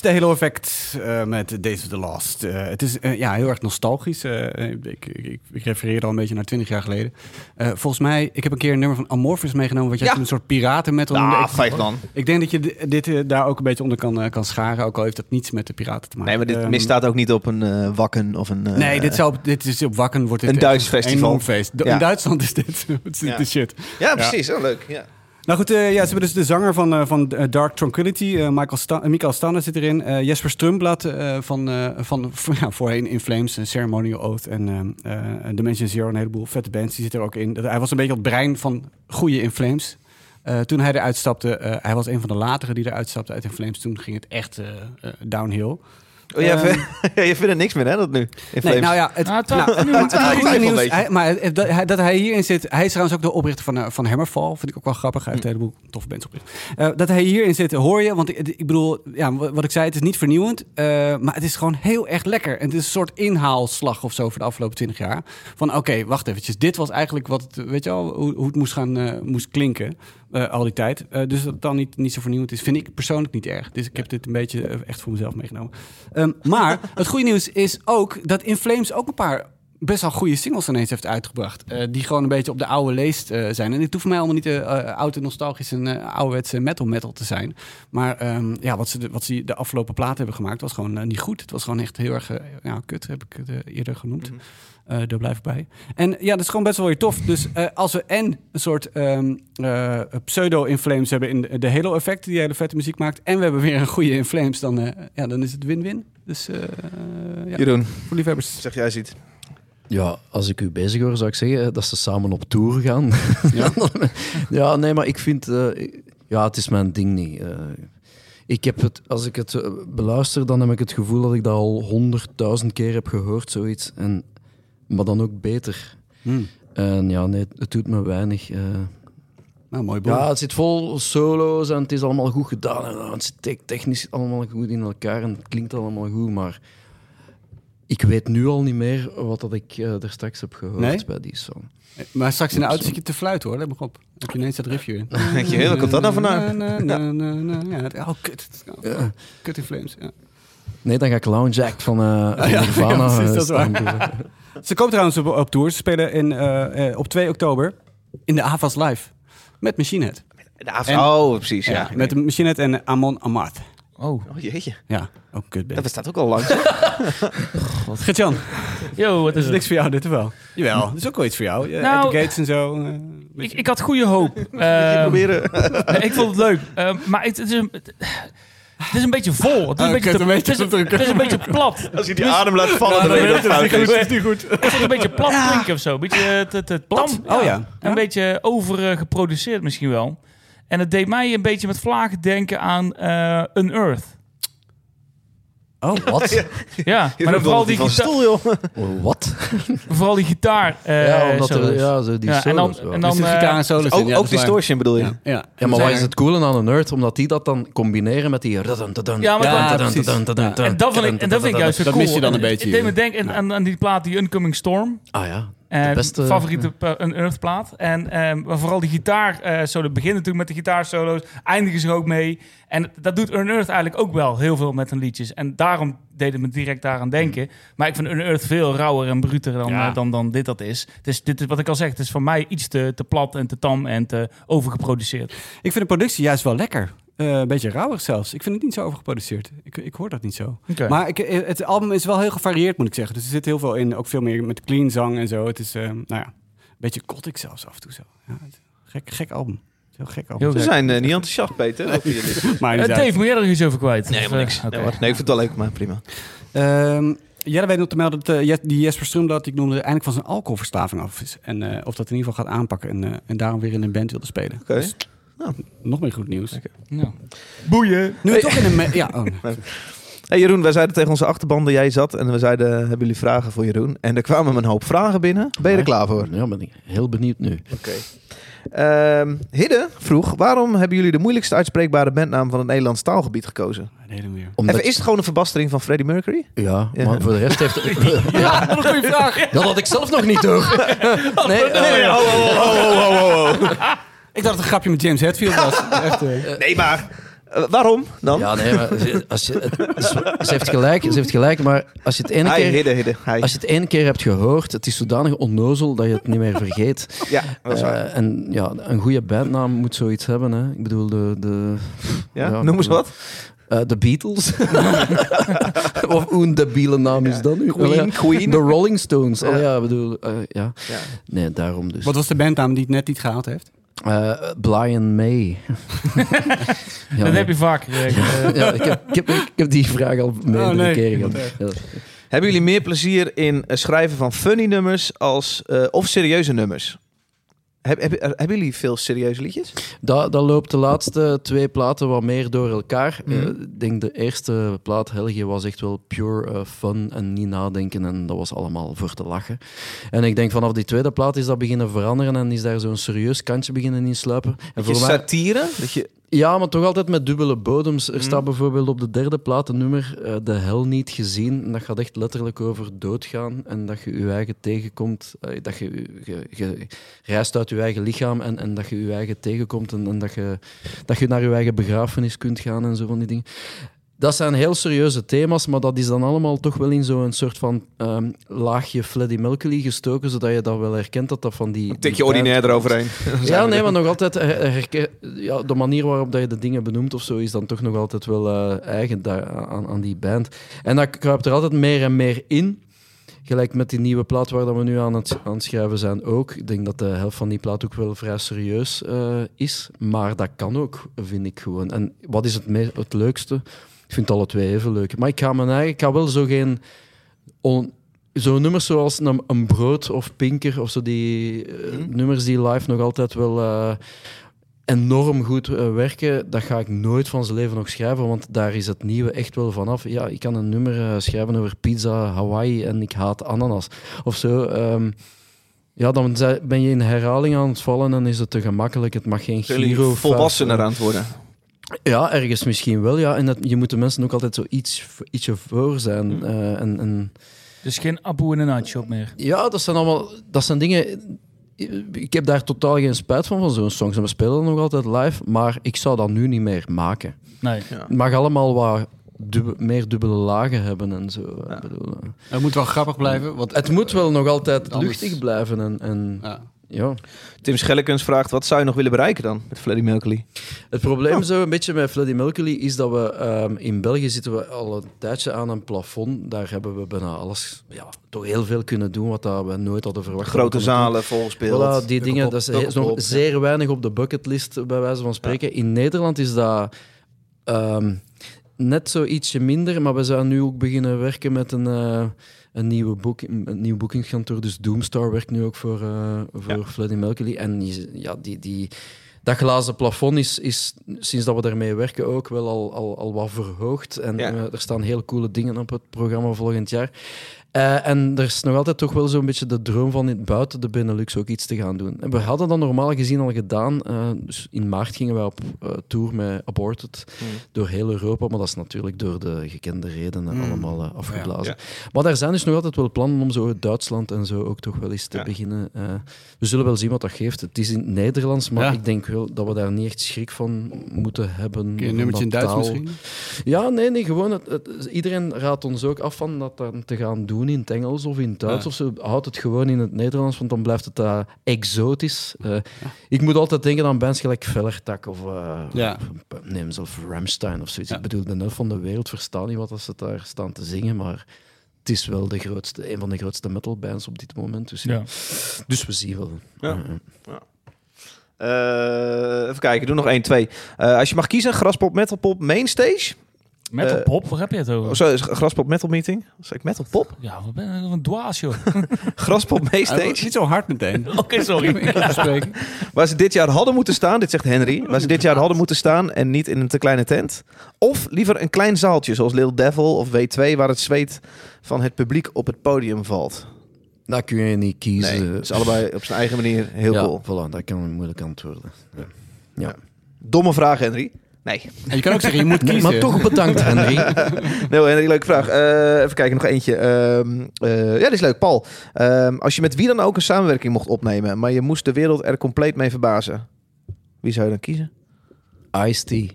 De Halo Effect eh, met Days of the Lost. Eh, het is eh, ja, heel erg nostalgisch. Ik, ik, ik, ik refereer al een beetje naar 20 jaar geleden. Eh, volgens mij, ik heb een keer een nummer van Amorphis meegenomen... wat jij Ja. toen een soort piratenmetal noemde. Ah, vijf dan. Ik denk dat je di- dit daar ook een beetje onder kan, kan scharen. Ook al heeft dat niets met de piraten te maken. Nee, maar dit Ehm, misstaat ook niet op een wakken of een... Nee, dit, zou dit is op Wakken wordt dit Een Duits festival. feest. Ja. In Duitsland [laughs] is dit, Ja. de shit. Ja, precies. Oh, leuk. Ja. Nou goed, eh, ja, ze hebben dus de zanger van, eh, van eh, Dark Tranquility, Michael Sta- eh, Mikael Stanne zit erin. Jesper Strumblad van, van [laughs] ja, voorheen In Flames, Ceremonial Oath en Dimension Zero, een heleboel vette bands, die zit er ook in. Hij was een beetje het brein van goede In Flames. Toen hij eruit stapte, hij was een van de latere die eruit stapte uit In Flames. Toen ging het echt downhill. Oh, jij, Ehm, vindt- [laughs] ja, je vindt er niks meer, hè, dat nu? In Nee, nou ja, het, Ah, nou, nu maar het het twijfel goede een nieuws, beetje. hij- maar het- dat, hij, dat hij hierin zit, hij is trouwens ook de oprichter van, eh, van Hammerfall, vind ik ook wel grappig. Hij heeft een heleboel toffe bands opgericht. Eh, dat hij hierin zit, hoor je, want ik, ik bedoel, ja, wat ik zei, het is niet vernieuwend, eh, maar het is gewoon heel erg lekker. En het is een soort inhaalslag of zo voor de afgelopen twintig jaar. Van oké, wacht eventjes, dit was eigenlijk wat het, weet je al, hoe, hoe het moest gaan, eh, moest klinken. Eh, al die tijd. Eh, dus dat het dan niet, niet zo vernieuwend is, vind ik persoonlijk niet erg. Dus ik heb dit een beetje eh, echt voor mezelf meegenomen. Ehm, maar [laughs] het goede nieuws is ook dat In Flames ook een paar best wel goede singles ineens heeft uitgebracht. die gewoon een beetje op de oude leest zijn. En het hoeft voor mij allemaal niet de uh, oude nostalgische en ouderwetse metal metal te zijn. Maar ehm, ja, wat ze, de, wat ze de afgelopen platen hebben gemaakt was gewoon niet goed. Het was gewoon echt heel erg ja, kut, heb ik het eerder genoemd. Mm -hmm. Daar blijf ik bij. En ja, dat is gewoon best wel weer tof. Dus uh, als we en een soort um, uh, pseudo-inflames hebben in de, de Halo-effect, die hele vette muziek maakt, en we hebben weer een goede inflames, dan, uh, ja, dan is het win-win. Dus ja, Jeroen, voor liefhebbers. Zeg jij iets? Ja, als ik u bezig hoor, zou ik zeggen dat ze samen op tour gaan. [laughs] Ja, ja nee, maar ik vind... Uh, ja, het is mijn ding niet. Uh, ik heb het, als ik het beluister, dan heb ik het gevoel dat ik dat al honderdduizend keer heb gehoord, zoiets. En, maar dan ook beter. Hmm. En ja, nee, het doet me weinig. nou, mooi boek. Ja, het zit vol solo's en het is allemaal goed gedaan. En het zit technisch allemaal goed in elkaar en het klinkt allemaal goed, maar ik weet nu al niet meer wat dat ik uh, er straks heb gehoord nee? bij die song. Maar straks in de auto zit je te fluiten hoor, let me op. Heb je ineens dat riffje in. Denk je, waar komt dat nou vandaan? Ja, oh kut. Ja. Kut in flames, ja. Nee, dan ga ik Lounge Act van, [laughs] uh, van ja, Nirvana. Ja, precies, dat is waar. [laughs] Ze komen trouwens op, op tour. Ze spelen in, uh, op 2 oktober in de Avas Live. Met Machine Head. De Avas, oh, precies, ja. ja met Machine Head en Amon Amarth. Oh. oh, jeetje. Ja, ook kut Dat bestaat ook al lang. [laughs] Gert-Jan. Yo, wat is het? niks voor jou dit wel? Jawel, dat is ook wel iets voor jou. Ja, nou, Gates en zo. Uh, ik, ik had goede hoop. [laughs] uh, proberen. [laughs] nee, ik vond het leuk. Uh, maar het, het, is een, het, het, is een beetje vol. Het is een, beetje, te, een beetje het, is, het is een beetje plat. [laughs] Als je die dus, adem laat vallen, ja, dan weet je dat het niet goed. Het is niet goed. Het een beetje plat klinken of zo. Een beetje te, te plat. Oh ja. Een beetje overgeproduceerd misschien wel. En het deed mij een beetje met vlagen denken aan uh, Unearth. Oh, [laughs] wat? ja, ja maar dan [laughs] vooral die gitaar. stoel, joh. Wat? vooral die gitaar. Uh, ja, omdat er, ja, zo die ja, en dan, solos, en dan dus de gitaar en solos. Ook, ja, ook distortion bedoel je? Ja, ja. ja maar wat is het coole aan een nerd? Omdat die dat dan combineren met die... Ja, maar ja, dan, precies. en dat vind ik, en dat vind ik juist zo dat cool. mis je dan een en, beetje. Ik deed me denken aan, aan, aan die plaat, die Uncoming Storm. Ah ja. Beste, favoriete ja. een Earth plaat. En um, vooral die gitaar uh, solo beginnen natuurlijk met de gitaarsolo's, eindigen ze ook mee. En dat doet Unearth eigenlijk ook wel heel veel met hun liedjes. En daarom deed het me direct daaraan denken. Maar ik vind Unearth veel rauwer en bruter dan, ja. uh, dan, dan dit dat is. Dus dit is wat ik al zeg, het is voor mij iets te, te plat en te tam en te overgeproduceerd. Ik vind de productie juist wel lekker. Uh, een beetje rauwig zelfs. Ik vind het niet zo overgeproduceerd. Ik, ik hoor dat niet zo. Okay. Maar ik, het album is wel heel gevarieerd, moet ik zeggen. Dus er zit heel veel in. Ook veel meer met clean zang en zo. Het is, uh, nou ja, een beetje gothic zelfs af en toe zo. Ja, gek, gek album. Heel gek album. We zijn uh, niet enthousiast, Peter. [laughs] maar uh, Dave, moet jij er iets over kwijt? Nee, maar niks. Okay. Nee, nee, ik vind het wel leuk, maar prima. Um, ja, dan weet nog te melden dat uh, die Jesper Strumblad, die ik noemde, eindelijk van zijn alcoholverslaving af is. En uh, of dat in ieder geval gaat aanpakken en, uh, en daarom weer in een band wilde spelen. Oké. Okay. Dus, nou, nog meer goed nieuws. Okay. Ja. Boeien. Nu hey. toch in een... ja, oh. [laughs] Hey Jeroen, wij zeiden tegen onze achterban dat jij zat en we zeiden, hebben jullie vragen voor Jeroen? En er kwamen een hoop vragen binnen. Ben je er klaar voor? Ja, ben ik heel benieuwd nu. Oké. Okay. Um, Hidde vroeg, waarom hebben jullie de moeilijkste uitspreekbare bandnaam van het Nederlands taalgebied gekozen? Omdat Even, is het gewoon een verbastering van Freddie Mercury? Ja, ja. maar voor de rest heeft... [laughs] ja, een goede vraag. Dat had ik zelf nog niet door. nee, [laughs] nee, nee, oh, oh, oh, oh, oh. Ik dacht dat het een grapje met James Hetfield was. [laughs] Echt, uh... Nee, maar... Uh, waarom dan? Ja, nee, maar als je, het, ze, heeft gelijk, ze heeft gelijk, maar als je het ene keer, Hi, hidde, hidde. als je het ene keer hebt gehoord, het is zodanig onnozel dat je het niet meer vergeet. [laughs] Ja, dat is waar. Uh, en ja, een goede bandnaam moet zoiets hebben. Hè. Ik bedoel, de... de ja, ja, noem eens wat. Uh, de Beatles. [laughs] of hoe een debiele naam is dat nu? Queen, ja. Queen. De Rolling Stones. Oh ja, bedoel, uh, ja. ja. Nee, daarom dus. Wat was de bandnaam die het net niet gehaald heeft? Uh, Brian May. [laughs] ja, dat heb je vaak. ja, ja, ik, heb, ik, heb, ik, heb, die vraag al meerdere oh, nee. keren gehad. Ja. Hebben jullie meer plezier in schrijven van funny nummers als, uh, of serieuze nummers? Heb, heb- hebben jullie veel serieuze liedjes? Dat, dat loopt de laatste twee platen wat meer door elkaar. Mhm. Eh, Ik denk de eerste plaat, Helge, was echt wel pure eh, fun en niet nadenken. En dat was allemaal voor te lachen. En ik denk vanaf die tweede plaat is dat beginnen veranderen en is daar zo'n serieus kantje beginnen insluipen. En Je satire? Dat je... Ja, maar toch altijd met dubbele bodems. Er Mhm. staat bijvoorbeeld op de derde plaat een nummer, eh, De Hel Niet Gezien. En dat gaat echt letterlijk over doodgaan. En dat je je eigen tegenkomt. eh, dat je, je, je reist uit je eigen lichaam en, en dat je je eigen tegenkomt. En, en dat, je, dat je naar je eigen begrafenis kunt gaan en zo van die dingen. Dat zijn heel serieuze thema's, maar dat is dan allemaal toch wel in zo'n soort van ehm, laagje Freddie Mercury gestoken, zodat je dat wel herkent dat dat van die... Een tikje die ordinair eroverheen. [laughs] ja, nee, maar nog altijd her- herken- ja, de manier waarop dat je de dingen benoemt of zo is dan toch nog altijd wel eh, eigen daar, aan, aan die band. En dat kruipt er altijd meer en meer in. Gelijk met die nieuwe plaat waar dat we nu aan het, aan het schrijven zijn ook. Ik denk dat de helft van die plaat ook wel vrij serieus eh, is. Maar dat kan ook, vind ik gewoon. En wat is het, me- het leukste? Ik vind alle twee even leuk. Maar ik ga mijn eigen... Ik ga wel zo geen... On, Zo'n nummers zoals een, een Brood of Pinker of zo, die eh, nummers die live nog altijd wel eh, enorm goed eh, werken, dat ga ik nooit van zijn leven nog schrijven, want daar is het nieuwe echt wel vanaf. Ja, ik kan een nummer schrijven over pizza, Hawaii en ik haat ananas of zo. ehm, ja, dan ben je in herhaling aan het vallen en is het te gemakkelijk. Het mag geen Giro volwassener aan het worden? Ja, ergens misschien wel, ja. En dat, je moet de mensen ook altijd zo iets, ietsje voor zijn. eh, en, en Dus geen Abu in een nightshop meer. ja, dat zijn allemaal dat zijn dingen. Ik heb daar totaal geen spijt van, van zo'n songs. En we spelen nog altijd live, maar ik zou dat nu niet meer maken. Nee. Ja. Het mag allemaal wat meer dubbele lagen hebben en zo. Ik bedoel, eh. Het moet wel grappig blijven. Want, Het moet wel nog altijd Anders- luchtig blijven. En, en Ja. Ja. Tim Schellekens vraagt, wat zou je nog willen bereiken dan met Freddie Mercury? Het probleem zo een beetje met Freddie Mercury is dat we ehm, in België zitten we al een tijdje aan een plafond. Daar hebben we bijna alles, ja, toch heel veel kunnen doen wat dat we nooit hadden verwacht. Grote volgespeeld. volgespeeld. Voilà, die dingen, dat is, nog zeer weinig op de bucketlist, bij wijze van spreken. In Nederland is dat ehm, net zo ietsje minder, maar we zijn nu ook beginnen werken met een, eh, een, nieuwe boek, een nieuw boekingskantoor. Dus Doomstar werkt nu ook voor, eh voor Ja. Mercury. En ja, die, die, dat glazen plafond is, is, sinds dat we daarmee werken, ook wel al, al, al wat verhoogd. En Ja. eh, er staan hele coole dingen op het programma volgend jaar. Eh, en er is nog altijd toch wel zo'n beetje de droom van in, buiten de Benelux ook iets te gaan doen. En we hadden dat normaal gezien al gedaan. eh, dus in maart gingen wij op eh, tour met Aborted door heel Europa. Maar dat is natuurlijk door de gekende redenen Mm. allemaal afgeblazen. Ja. Maar daar zijn dus nog altijd wel plannen om zo Duitsland en zo ook toch wel eens te Ja. beginnen. we zullen wel zien wat dat geeft. Het is in het Nederlands, maar ik denk wel dat we daar niet echt schrik van moeten hebben. Kun je een nummertje in Duits taal. misschien? Ja, nee, nee, gewoon. Het, het- iedereen raadt ons ook af van dat dan te gaan doen in het Engels of in het Duits Ja. of zo. Houd het gewoon in het Nederlands, want dan blijft het eh, exotisch. Eh, Ik moet altijd denken aan bands gelijk Vellertak of eh, Ja. of- neem zelf Ramstein of zoiets. Ja. Ik bedoel, de helft van de wereld verstaat niet wat dat ze daar staan te zingen, maar het is wel de grootste, een van de grootste metalbands op dit moment. Dus, ja. Dus we zien wel. Ja. Eh, Eh, even kijken, doe nog 1, 2. als je mag kiezen, Graspop, Metalpop, Mainstage? Metal Eh, pop, waar heb je het over? Oh, sorry, Graspop Metal Meeting? Zeg ik Metalpop? Ja, wat ben je een dwaas, joh. [laughs] Graspop Ah, Mainstage? Niet zo hard meteen. [laughs] Oké, sorry. [laughs] Spreken. Waar ze dit jaar hadden moeten staan, dit zegt Henry, waar ze dit jaar hadden moeten staan en niet in een te kleine tent. Of liever een klein zaaltje, zoals Little Devil of W2, waar het zweet van het publiek op het podium valt. Dat kun je niet kiezen. Nee, het is allebei op zijn eigen manier heel ja, cool. voilà, dat kan een moeilijk antwoorden. Ja. Ja. Domme vraag, Henry. Nee. En je kan ook zeggen, je moet kiezen. Maar toch bedankt, Henry. [laughs] Nee, Henry, leuke vraag. Eh, even kijken, nog eentje. Ehm, eh, ja, dit is leuk. Paul, ehm, als je met wie dan ook een samenwerking mocht opnemen, maar je moest de wereld er compleet mee verbazen, wie zou je dan kiezen? Ice-T.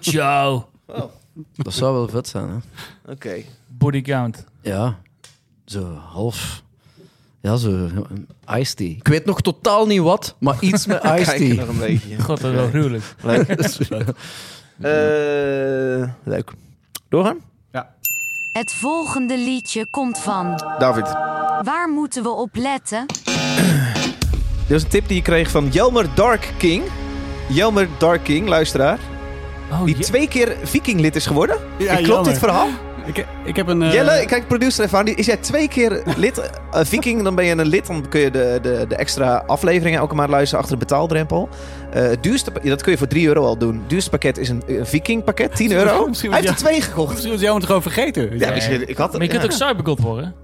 Ciao. Dat zou wel vet zijn, hè? Oké. Body count. Ja, zo half. Ja, zo een iced tea. Ik weet nog totaal niet wat, maar [laughs] iets met iced Kijk tea. nog een beetje. [laughs] God, dat is wel gruwelijk. [laughs] Leuk. Eh, leuk. Doorgaan? Het volgende liedje komt van. David. Waar moeten we op letten? Dit was een tip die je kreeg van Jelmer Dark King. Jelmer Dark King, luisteraar. Oh, Die je- twee keer vikinglid is geworden. Ja, klopt jammer. dit verhaal? Ik, ik heb een... eh, Jelle, kijk, producer even aan. Is jij twee keer lid eh, Viking, dan ben je een lid. Dan kun je de, de, de extra afleveringen elke maand luisteren achter de betaaldrempel. Eh, het duurste, dat kun je voor 3 euro al doen. Het duurste pakket is een, een Viking pakket, 10 [laughs] euro. Misschien Hij heeft er twee gekocht. Misschien was jou het gewoon vergeten. Ja, misschien, ik had, Maar je kunt ook cybergod worden.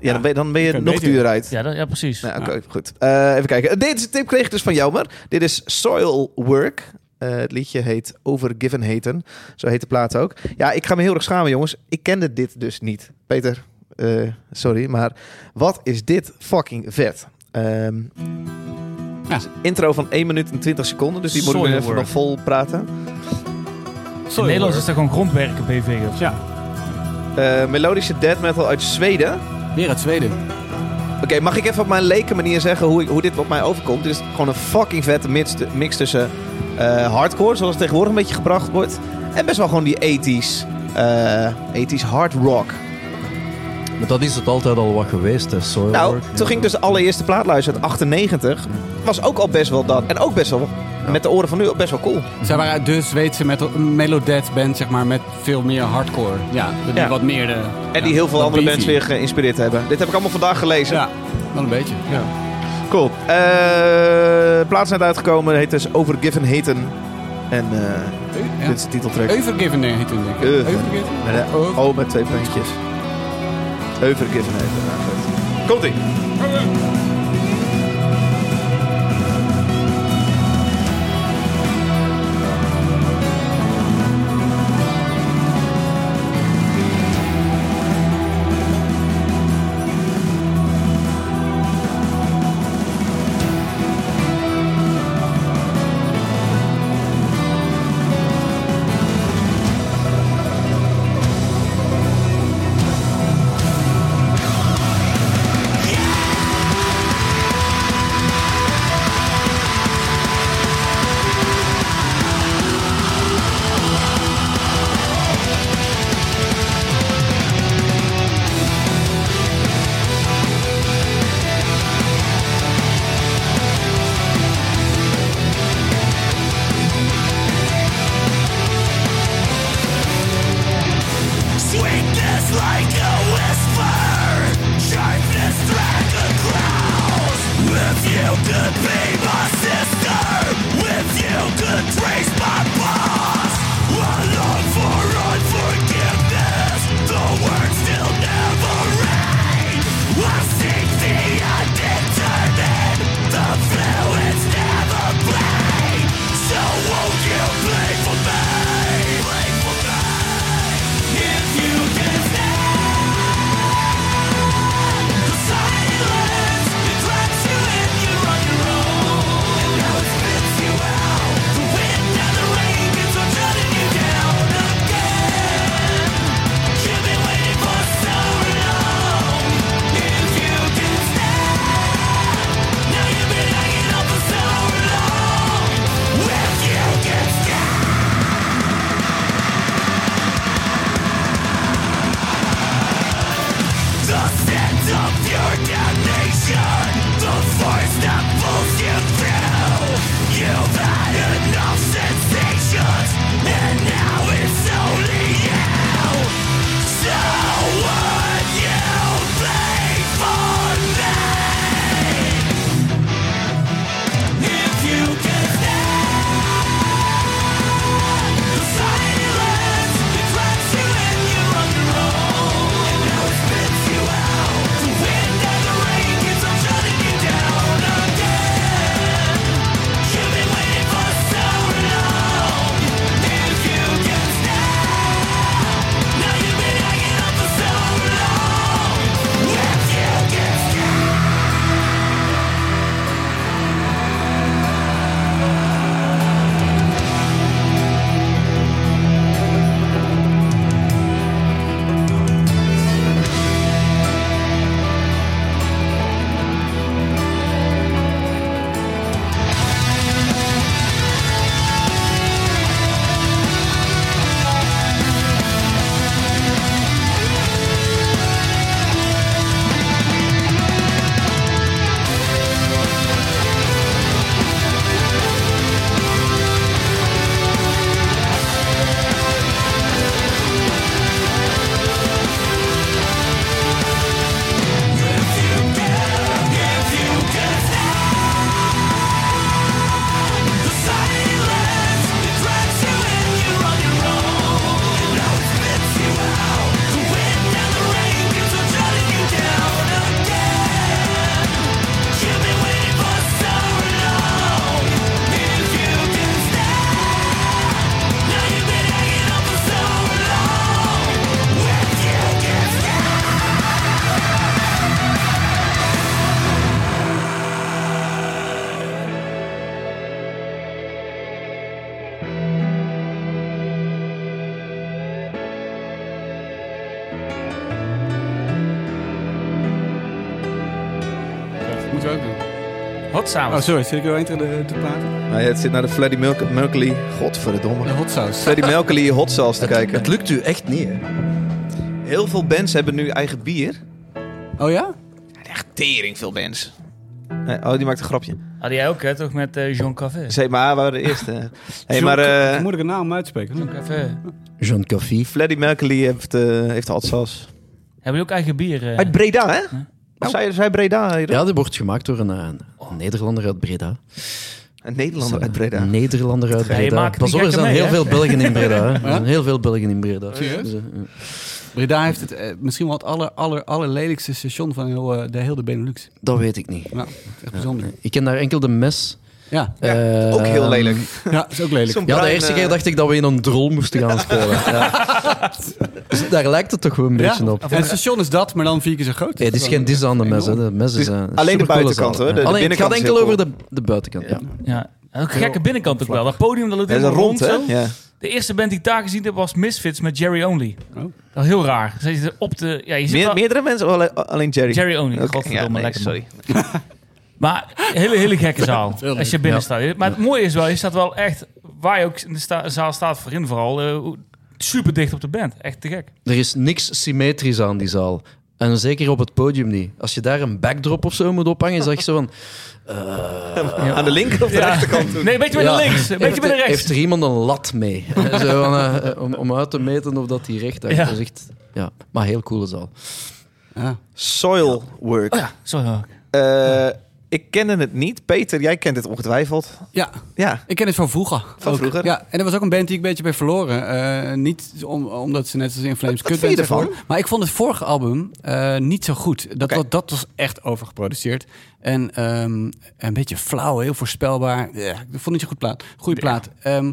Ja, dan ben je, dan ben je nog beter. duurder uit. Ja, dat, ja precies. Nou, oké, goed. Eh, even kijken. Deze tip kreeg ik dus van Jelmer. Dit is Soil Work. Eh, het liedje heet Overgiven Haten. Zo heet de plaat ook. Ja, ik ga me heel erg schamen, jongens. Ik kende dit dus niet. Peter, eh, sorry, maar wat is dit fucking vet? Ehm, Ja. Intro van 1 minuut en 20 seconden. Dus die moet ik Soil nu even nog vol praten. In Nederlands is dat gewoon grondwerken BV. Ja, Eh, melodische death metal uit Zweden. weer uit Zweden. Oké, mag ik even op mijn leken manier zeggen hoe, ik- hoe dit op mij overkomt? Dit is gewoon een fucking vette mix, mix tussen eh, hardcore, zoals het tegenwoordig een beetje gebracht wordt, en best wel gewoon die 80s, eh 80s hard rock. Maar dat is het altijd al wat geweest, hè, Soilwork. Nou, toen ging ik dus de allereerste plaat luisteren uit 98. Was ook al best wel dat. En ook best wel, met de oren van nu, ook best wel cool. Zij waren de Zweedse metal, melodeath band, zeg maar, met veel meer hardcore. Ja, die Ja. wat meer de... En die heel veel andere bands weer geïnspireerd hebben. Dit heb ik allemaal vandaag gelezen. Ja, wel een beetje. Ja. Cool. Eh plaat is net uitgekomen, heet dus Overgiven Haten. En eh, Ja. dit is de titeltrack. Overgiven heet het, denk ik. Overgiven? Oh. Met twee puntjes. Nou, goed. Komt-ie. Hot. Oh, sorry. Zit ik er wel te, te praten? Nou, het zit naar de Freddie Merc- Mercury... Godverdomme. De hot sauce. Freddie Mercury hot sauce te kijken. Het lukt u echt niet, hè? Heel veel bands hebben nu eigen bier. Oh ja? Echt tering veel bands. Nee, oh, die maakt een grapje. Had jij ook, hè, toch, met eh, Jean Café? Zeg maar, we waren de eerste. [laughs] hey, maar Hoe eh moet ik een naam uitspreken? Jean Café. Jean Caffie. Freddie Mercury heeft, eh heeft hot sauce. Hebben jullie ook eigen bier? eh? Uit Breda, hè? Of zei, zei Breda? hier? Ja, die wordt gemaakt door een, eh, een Nederlander uit Breda. Een Nederlander uit Breda. Een Nederlander uit Breda. Pas op, er zijn mee, heel veel Belgen in Breda. [laughs] Er zijn heel veel Belgen in Breda. Serieus? Breda heeft het eh, misschien wel het aller, aller, allerlelijkste station van heel, eh, de hele Benelux. dat weet ik niet. Nou, echt bijzonder. Ik ken daar enkel de mes. Ja, Eh, Ook heel lelijk. ja is ook lelijk. Ja, de eerste eh, keer dacht ik dat we in een drol moesten gaan spelen. [laughs] Ja. Dus daar lijkt het toch wel een beetje op. en het station is dat, maar dan vier keer zo groot. Het is geen dis aan de mes. Hè. De mes is, Het is eh, alleen de buitenkant, hoor. De- de Alleen, het gaat enkel over de, de buitenkant. Ja. En Ook een gekke binnenkant ook wel. Dat podium, dat Dat is rond, hè? zo. Ja. De eerste band die ik daar gezien heb was Misfits met Jerry Only. Oh. Dat heel raar. Ze zitten op de... Ja, je ziet Meer, wel- meerdere mensen of alleen, alleen Jerry? Jerry Only. Godverdomme, ja, nee, lekker sorry. [laughs] Maar een hele, hele gekke zaal. [laughs] Als je binnen Ja. staat. Maar het mooie is wel, je staat wel echt... Waar je ook in de sta- zaal staat voorin vooral... eh, super dicht op de band. Echt te gek. Er is niks symmetrisch aan die zaal. En zeker op het podium niet. Als je daar een backdrop of zo moet ophangen, zeg je zo van... Aan de linker of de rechterkant? Nee, een beetje bij de links. Een beetje Heeft, bij de er- rechts. heeft er iemand een lat mee? [laughs] Eh, zo van, eh, om, om uit te meten of dat die recht. Ja. Dat is echt, ja, maar heel coole zaal. Ja. Soil work. Oh ja, zo. Ik kende het niet. Peter, jij kent het ongetwijfeld. ja, Ja. ik ken het van vroeger. Van Ook. vroeger? Ja, en er was ook een band die ik een beetje ben verloren. Eh, niet om, omdat ze net als in Flames kut zijn ervan? Maar ik vond het vorige album eh, niet zo goed. Dat, was, dat was echt overgeproduceerd. En ehm, een beetje flauw, heel voorspelbaar. Ja, ik vond niet zo goed plaat. Goeie plaat. Ehm,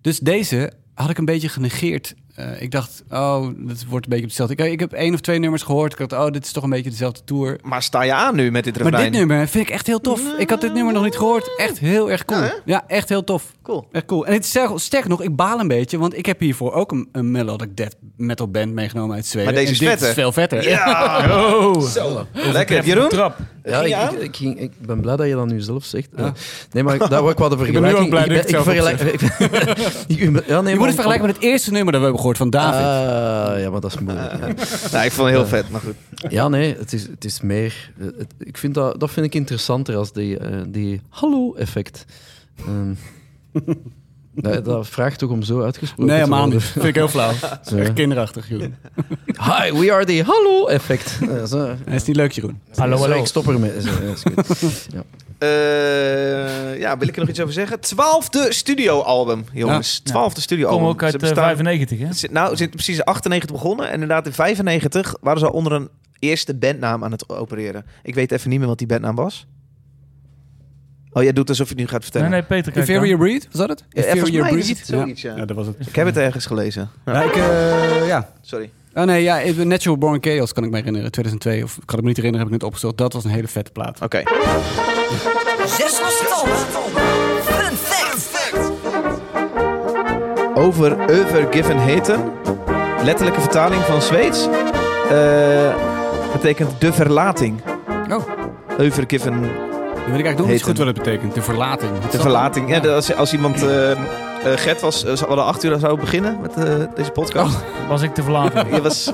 dus deze had ik een beetje genegeerd. Eh, ik dacht, oh, dat wordt een beetje hetzelfde. Ik, ik heb één of twee nummers gehoord. Ik dacht, oh, dit is toch een beetje dezelfde tour. Maar sta je aan nu met dit Maar refrein? dit nummer vind ik echt heel tof. Ik had dit nummer nog niet gehoord. Echt heel erg cool. Ja, Ja, echt heel tof. Cool. Echt cool. En het is sterk, nog, ik baal een beetje, want ik heb hiervoor ook een, een melodic death metal band meegenomen uit Zweden. Maar deze En is dit vetter. is veel vetter. Ja! [laughs] Oh, Lekker. Jeroen? trap. Ja, Ging ik, ik, ik, ging- ik ben blij dat je dat nu zelf zegt. Eh, nee, maar daar wou ik wat de [laughs] ben nu ook vergelijking... blij dat ik vergelijk- ik- ik- ja, [laughs] nee, Je moet het vergelijken met het eerste nummer dat we hebben gehoord van David. Ah, ja, maar dat is moeilijk. Nou, [laughs] ik vond het heel vet, maar goed. Ja, nee, het is, het is meer... eh, het- ik vind dat, dat vind ik interessanter als die, eh, die hallo-effect. Ehm, [laughs] dat, dat vraagt toch om zo uitgesproken nee, te helemaal niet. worden. Vind ik heel flauw. [laughs] Echt kinderachtig, Jeroen. Hi, we are the hallo-effect. Eh, is niet leuk, Jeroen. Hallo, hallo. Ik stop ermee. Zo, ja, is goed. Ja. Eh, ja, wil ik er nog iets over zeggen? Twaalfde studioalbum, jongens. Twaalfde studioalbum. Kom ook uit Ze eh, bestaan- 95, hè? Het zit- Nou, ze zijn precies in 98 begonnen. En inderdaad in 95 waren ze al onder een eerste bandnaam aan het opereren. Ik weet even niet meer wat die bandnaam was. Oh, jij doet alsof je het nu gaat vertellen. Nee, nee, Peter, kijk dan. Inferior Breed, was dat het? Ja, Inferior Breed? zoiets, ja. ja, dat was het. Ik heb het ergens gelezen. Ja, Ja, ik, eh, ja. Sorry. Oh nee, ja, even Natural Born Chaos kan ik me herinneren. 2002, of ik kan het me niet herinneren, heb ik net opgezocht. Dat was een hele vette plaat. Oké. Zes Fun fact. Over Overgiven heten. Letterlijke vertaling van Zweeds. eh, betekent de verlating. Oh, Overgiven, dan weet ik eigenlijk nog niet goed wat het betekent. De verlating. Wat de dat verlating. Ja, de- als, als iemand... eh eh, Gert was, uh, we hadden acht uur zou beginnen met eh, deze podcast. Was ik te verlaten. Je was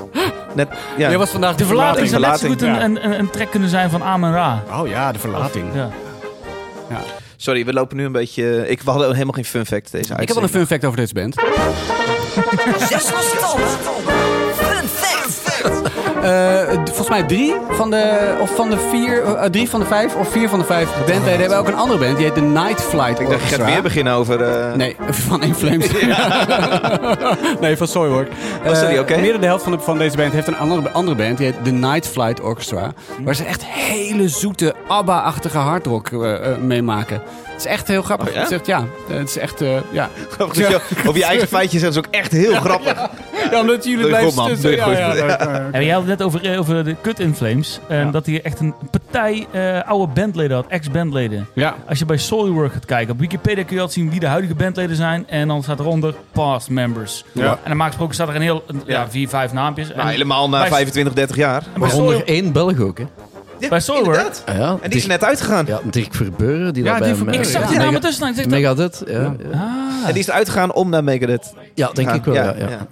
net... Ja, Jij was vandaag De verlating zou net zo verlating, goed een, een, een, een track kunnen zijn van Amen Ra. Oh ja, de verlating. Ja. Sorry, we lopen nu een beetje... Ik, we hadden helemaal geen fun fact deze Ik heb wel een fun fact over deze band. Zes. Eh, d- volgens mij drie van de, of van de vier, eh, drie van de vijf of vier van de vijf bandleden hebben ook een andere band. Die heet de Night Flight Ik dacht, je gaat weer beginnen over... eh, Nee, [laughs] van In Flames. [laughs] [laughs] nee, van Soilwork. Oh, sorry, Eh, oké. Meer dan de helft van, de, van deze band heeft een andere, andere band. Die heet The Night Flight Orchestra. Waar ze echt hele zoete, ABBA-achtige hardrock eh, eh, meemaken. Het is echt heel grappig. Oh, ja? Het is echt, ja, het is echt, eh, ja. grappig je over je eigen feitjes dat is ook echt heel grappig. Ja, omdat jullie Doe je blijven goed, man. stussen. Doe je Ja, goed. ja, Ja. ja, ja. En jij had het net over, eh, over de Cut in Flames. En Ja. dat hij echt een partij eh, oude bandleden had, ex-bandleden. Ja. Als je bij Soilwork gaat kijken, op Wikipedia kun je altijd zien wie de huidige bandleden zijn. En dan staat eronder past members. Ja. En normaal gesproken staat er een heel, een- ja, Ja. vier, vijf naampjes. Nou, En- helemaal na bij- 25, 30 jaar. Waaronder één Belg ook, hè? Ja, bij Soilwork. Ah, ja, En die is net uitgegaan. Ja, Dirk Verbeuren, die Ja, dat die Ik zag Ja. die namen Mega- tussen. Ik zeg, dat- Megadeth, ja. Ja, Ah. En die is uitgegaan om naar Megadeth. Ja, denk ik wel, ja. ja.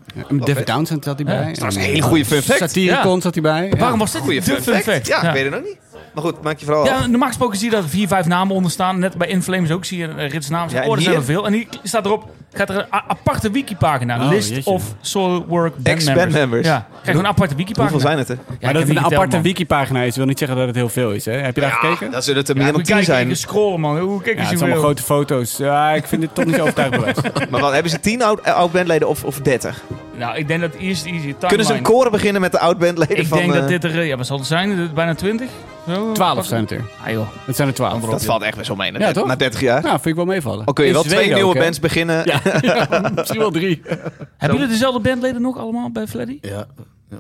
David Townsend zat hij bij. Ja, Dat is een hele goede fun fact. Satiricon zat hij bij. Ja. Waarom was dit de fun fact. Ja, ik weet het ook niet. Maar goed, maak je vooral. Ja, normaal gesproken zie je dat er vier, vijf namen onder staan. Net bij Inflames ook zie je een rits namen. Ja, en oh, er zijn er hier? veel. En hier staat erop, gaat er een a- aparte wikipagina. Oh, List jeetje. of Soilwork band Ex-bandmembers. Ja, krijg je een aparte wikipagina. Hoeveel zijn het er? Ja, ik Maar heb dat het niet een geteld, aparte man. wikipagina is, wil niet zeggen dat het heel veel is. Hè? Heb je daar gekeken? Dat zullen het er Ja, meer dan moet tien kijken, zijn. scrollen, man. Hoe kijk Ja, eens het zijn allemaal hoeveel. grote foto's. Ja, ik vind dit toch niet zo overtuigend bewijs. [laughs] Maar wat, hebben ze tien oud, eh, oud-bandleden of, of dertig? Nou, ik denk dat eerst easy timeline. Kunnen ze een koren beginnen met de oud-bandleden Ik van... denk dat eh, dit er, eh, ja, wat zal het zijn? Bijna 20? Zo, Twaalf zijn het er. Ah, joh. Het zijn er twaalf. Dat valt echt best wel mee. Na, Ja, toch? na 30 jaar. Nou, vind ik wel meevallen. Al kun je wel twee Zweden nieuwe ook, hè? bands beginnen. Ja, [laughs] ja, misschien wel drie. Hebben jullie dezelfde bandleden nog allemaal bij Fleddy? Ja.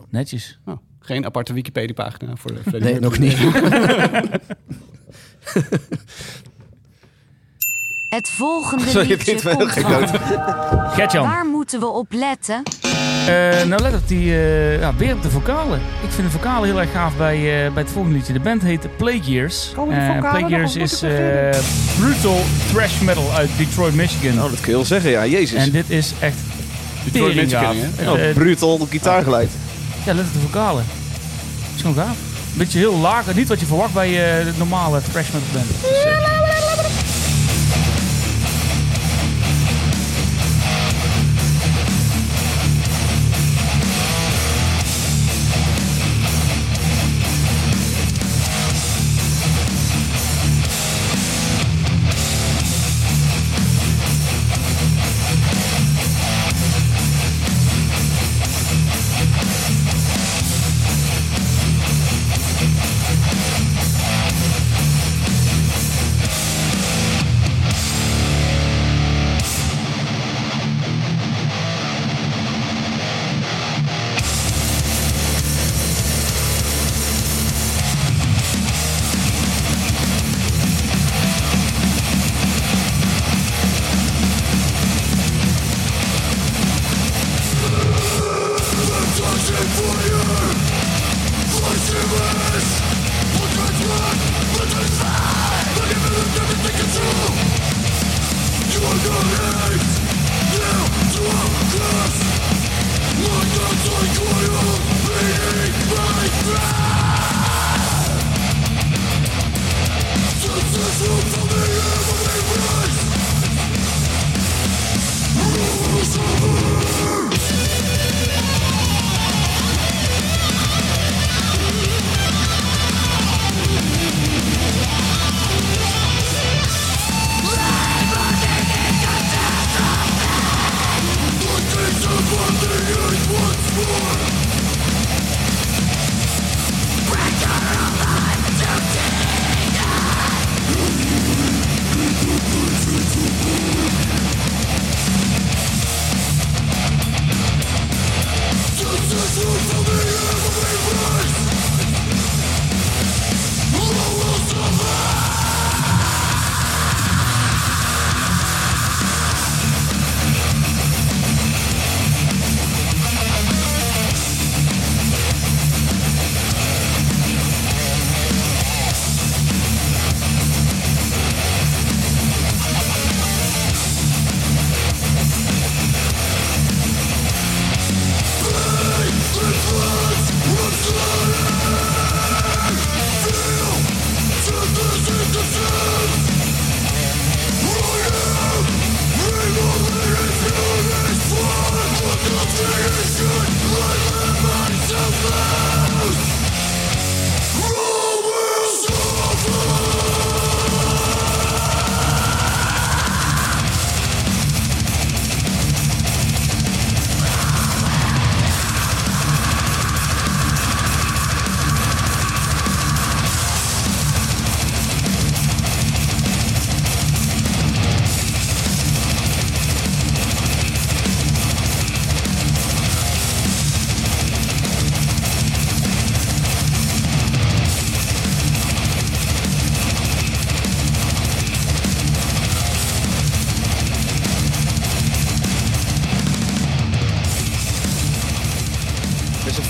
Netjes. Oh, geen aparte Wikipedia-pagina voor de Freddie Nee, nog niet. [laughs] [laughs] Het volgende Sorry, liedje wel komt gek van... Gertjan. Waar moeten we op letten? Eh, nou, let op die, eh, ja, weer op de vocalen. Ik vind de vocalen heel erg gaaf bij, eh, bij het volgende liedje. De band heet Plague Years. Plague Years is eh, brutal thrash metal uit Detroit, Michigan. Oh, dat kun je wel zeggen, ja. Jezus. En dit is echt Detroit, Michigan, hè? oh, brutal gitaargeluid. ja, let op de vocalen. is gewoon gaaf. Beetje heel laag. Niet wat je verwacht bij eh, de normale thrash metal band. Dus,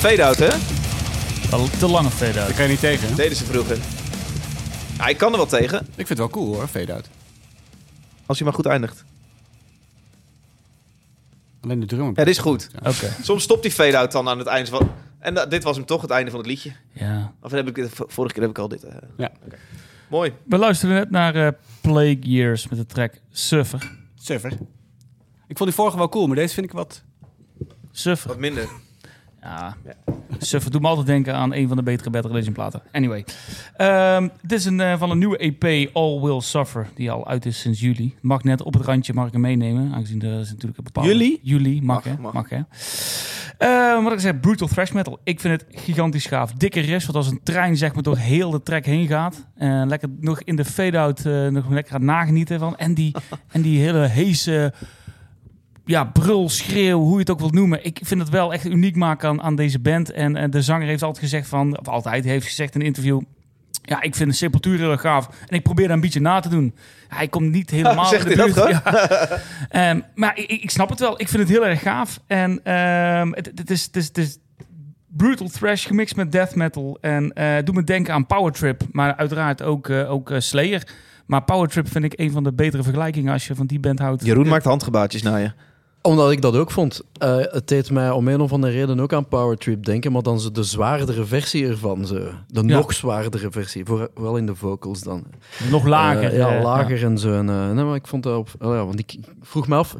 fade-out, hè? Al te lange fade Daar kan je niet tegen. hè? Deden ze vroeger. Ja, ik kan er wel tegen, Ik vind het wel cool hoor, fade out. als je maar goed eindigt. Alleen de drummer. Ja, dit is goed. Oké. Soms stopt die fade-out dan aan het eind van... En da- dit was hem toch, het einde van het liedje. Ja. Of heb ik vorige keer heb ik al dit... eh, Ja. oké. Mooi. We luisteren net naar eh, Plague Years met de track Suffer. Suffer. Ik vond die vorige wel cool, maar deze vind ik wat... Suffer. Wat minder. Ja. Suffer doet me altijd denken aan een van de betere Bad Religion platen. Anyway. Ehm, dit is een, eh, van een nieuwe EP, All Will Suffer, die al uit is sinds juli. Mag net op het randje mag ik hem meenemen, aangezien er is natuurlijk een bepaalde... Juli? Juli, mag, Mag, hè. mag. Mag, hè. Ehm, wat ik zei, brutal thrash metal. Ik vind het gigantisch gaaf. Dikke riffs, wat als een trein zeg maar door heel de track heen gaat. Eh, lekker nog in de fade-out eh, nog lekker aan nagenieten van. En die, [laughs] en die hele heese ja, brul, schreeuw, hoe je het ook wilt noemen. Ik vind het wel echt uniek maken aan, aan deze band. En de zanger heeft altijd gezegd van, of altijd heeft gezegd in een interview. Ja, ik vind de sepultuur heel erg gaaf. En ik probeer daar een beetje na te doen. Hij komt niet [laughs] helemaal Zegt in de buurt. Ja. [laughs] Ehm, maar ik, ik snap het wel. Ik vind het heel erg gaaf. En ehm, het, het, is, het, is, het is brutal thrash gemixt met death metal. En eh doet me denken aan Power Trip. Maar uiteraard ook, eh, ook eh, Slayer. Maar Power Trip vind ik een van de betere vergelijkingen als je van die band houdt. Jeroen maakt handgebaatjes naar je. Omdat ik dat ook vond. Eh, het deed mij om een of andere reden ook aan Power Trip denken, maar dan zo de zwaardere versie ervan. Zo. De Ja. nog zwaardere versie, vooral in de vocals dan. Nog lager. Eh, ja, eh, lager en zo. En, eh, nee, maar ik vond dat op... oh ja, want ik vroeg me af...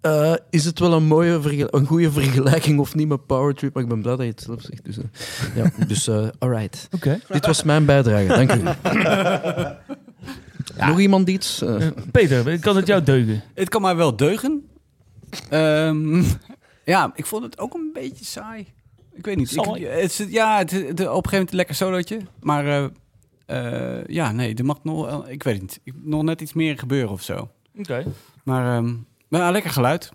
eh, is het wel een mooie vergel- een goede vergelijking of niet met Power Trip? Maar ik ben blij dat je het zelf zegt. Dus, eh, ja, [laughs] dus eh alright. Oké. Dit was mijn bijdrage, dank u. [laughs] Nog iemand iets? Eh, Eh, Peter, kan het jou deugen? Het kan mij wel deugen. Ehm, [laughs] ja, ik vond het ook een beetje saai. Ik weet niet. Ik, Saai? het, is- ja, het, het- op een gegeven moment een lekker solootje. Maar eh, eh, ja, nee, er mag nog... Ik weet het niet. Ik- Nog net iets meer gebeuren of zo. Oké. Maar, ehm, maar ja, lekker geluid.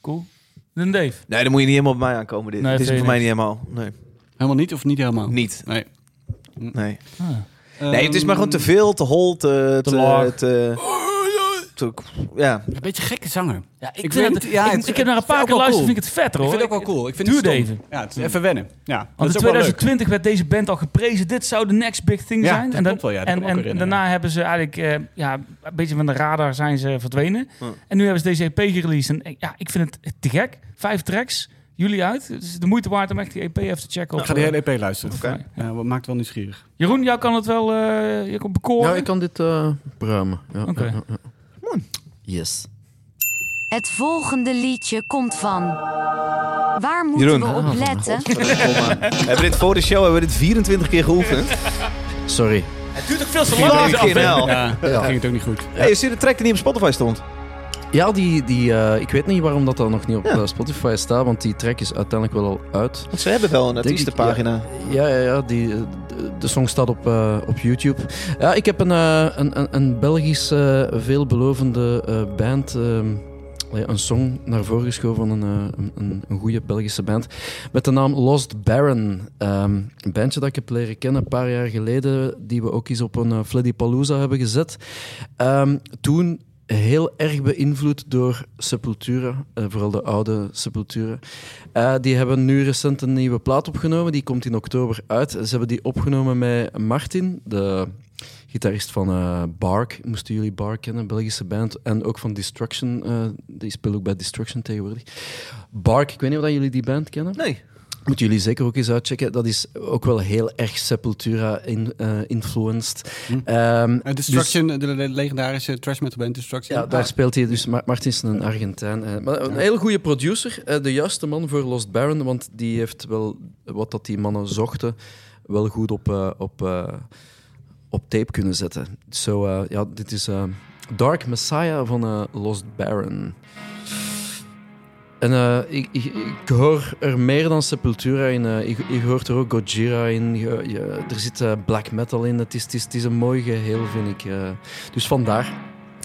Cool. Dan Dave. Nee, dan moet je niet helemaal op mij aankomen. Dit, Nee, dit is voor mij niet helemaal. Nee, Helemaal niet of niet helemaal? niet. Nee. Nee. Ah. nee, het is maar gewoon te veel, te hol, te... Te laag. te, te- ja. Een beetje gekke zanger. Ja, ik, Ik vind weet het, ja, ik, het- ik heb naar een paar keer wel luisterd, cool. vind ik het vetter Ik vind het ook wel cool. Ik vind Duurde het stom. even. Ja, het is even wennen. Ja, Want in ook wel leuk. 2020 werd deze band al geprezen. Dit zou de next big thing Ja, zijn. dat en, dan, klopt wel, ja, dat en, daarna hebben ze eigenlijk eh, ja, een beetje van de radar zijn ze verdwenen. En nu hebben ze deze EP gereleased. En eh, ja, ik vind het te gek. Vijf tracks. Jullie uit. Het is de moeite waard om echt die EP even te checken. Ik ga die eh, hele EP luisteren. Oké. Ja, wat maakt wel nieuwsgierig. Jeroen, jou kan het wel eh je kan bekoren. ja, ik kan dit eh pruimen. Ja, Oké. ja, Yes. Het volgende liedje komt van. Waar moeten Jeroen. we op Ah, letten? [laughs] we hebben dit voor de show hebben we dit 24 keer geoefend. Sorry. Het duurt ook veel te Fucking lang. hell. aflevering. Ja, Ja. ging het ook niet goed. Hey, je ziet de track die niet op Spotify stond. Ja, die, die, eh, ik weet niet waarom dat, dat nog niet op Ja. eh, Spotify staat, want die track is uiteindelijk wel al uit. Want ze hebben wel een artiestenpagina. Ja, ja, ja die, eh, de, song staat op, eh, op YouTube. Ja, ik heb een, eh, een, een, Belgische veelbelovende eh, band, ehm, een song naar voren geschoven van een, een, een, goede Belgische band, met de naam Lost Baron. Ehm, een bandje dat ik heb leren kennen een paar jaar geleden, die we ook eens op een uh, Palooza hebben gezet. Ehm, toen heel erg beïnvloed door Sepultura, eh, vooral de oude Sepultura. Eh, die hebben nu recent een nieuwe plaat opgenomen, die komt in oktober uit. Ze hebben die opgenomen met Martin, de gitarist van eh, Bark. Moesten jullie Bark kennen, Belgische band. En ook van Destruction, die speelt ook bij Destruction tegenwoordig. Bark, ik weet niet of jullie die band kennen. Nee. Moeten jullie zeker ook eens uitchecken. Dat is ook wel heel erg Sepultura-influenced. Hm. Ehm, Eh, Destruction, de, de legendarische trash metal band Destruction. ja, daar speelt hij dus. Ma- Martin is een Argentijn. eh, maar een heel goede producer. eh, de juiste man voor Lost Baron. Want die heeft wel wat dat die mannen zochten. wel goed op, eh, op, eh, op tape kunnen zetten. Zo, eh, ja, dit is eh, Dark Messiah van eh, Lost Baron. En eh, ik, ik, ik hoor er meer dan Sepultura in. eh, ik, ik hoort er ook Gojira in. Je- je- er zit eh, black metal in. Het is, het, is, het is een mooi geheel, vind ik. eh. dus vandaar.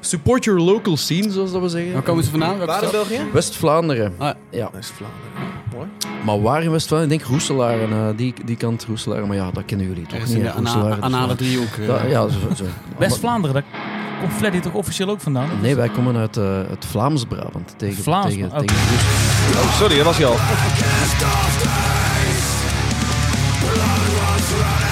Support your local scene, zoals dat we zeggen. Waar komen ze vandaan? Waar in? België? West-Vlaanderen. Ah, Ja. West-Vlaanderen. Mooi. Maar waar in West-Vlaanderen? Ik denk Roeselaar. En, eh, die, die kant Roeselaar. Maar ja, dat kennen jullie toch niet. de Roeselaar, anale eh, driehoek. eh. ja, zo, zo. West-Vlaanderen, komt Freddy toch officieel ook vandaan? Nee, wij komen uit eh, het Vlaams-Brabant. Tegen, Vlaams- tegen, tegen Oh, sorry, dat was je al. [laughs]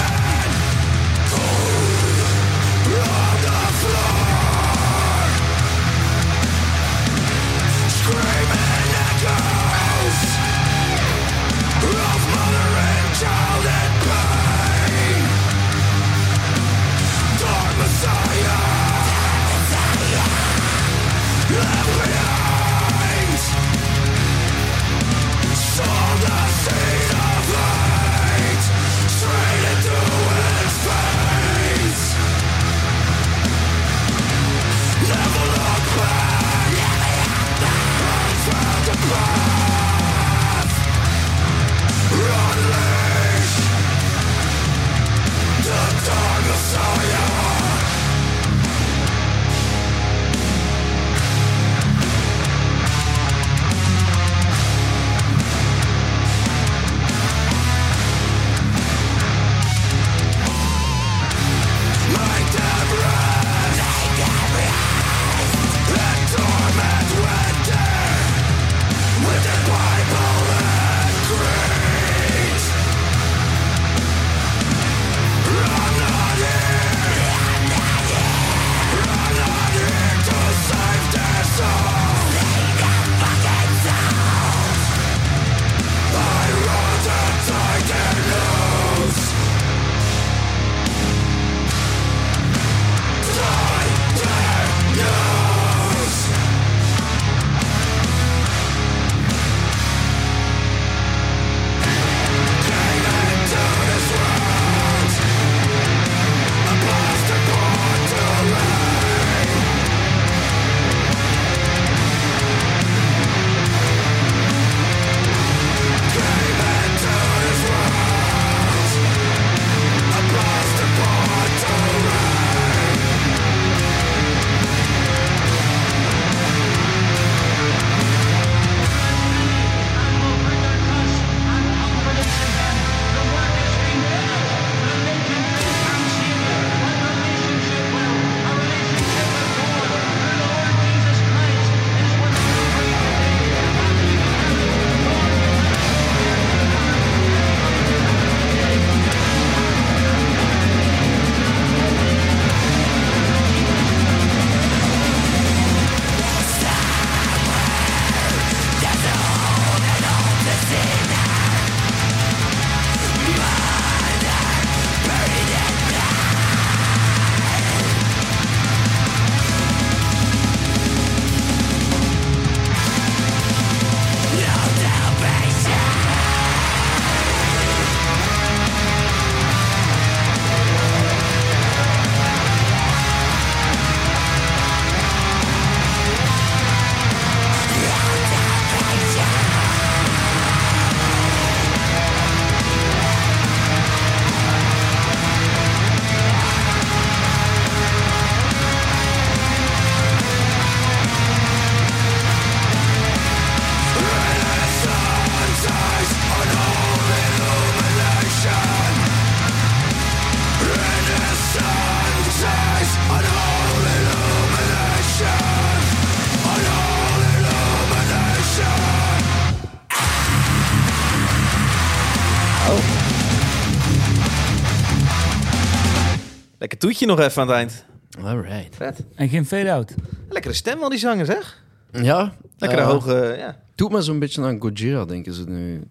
Lekker toetje nog even aan het eind. Alright. Vet. En geen fade-out. Lekkere stem wel die zanger, zeg. Ja. Lekkere eh, hoge... Ja. Doet me zo'n beetje aan Gojira, denken ze nu.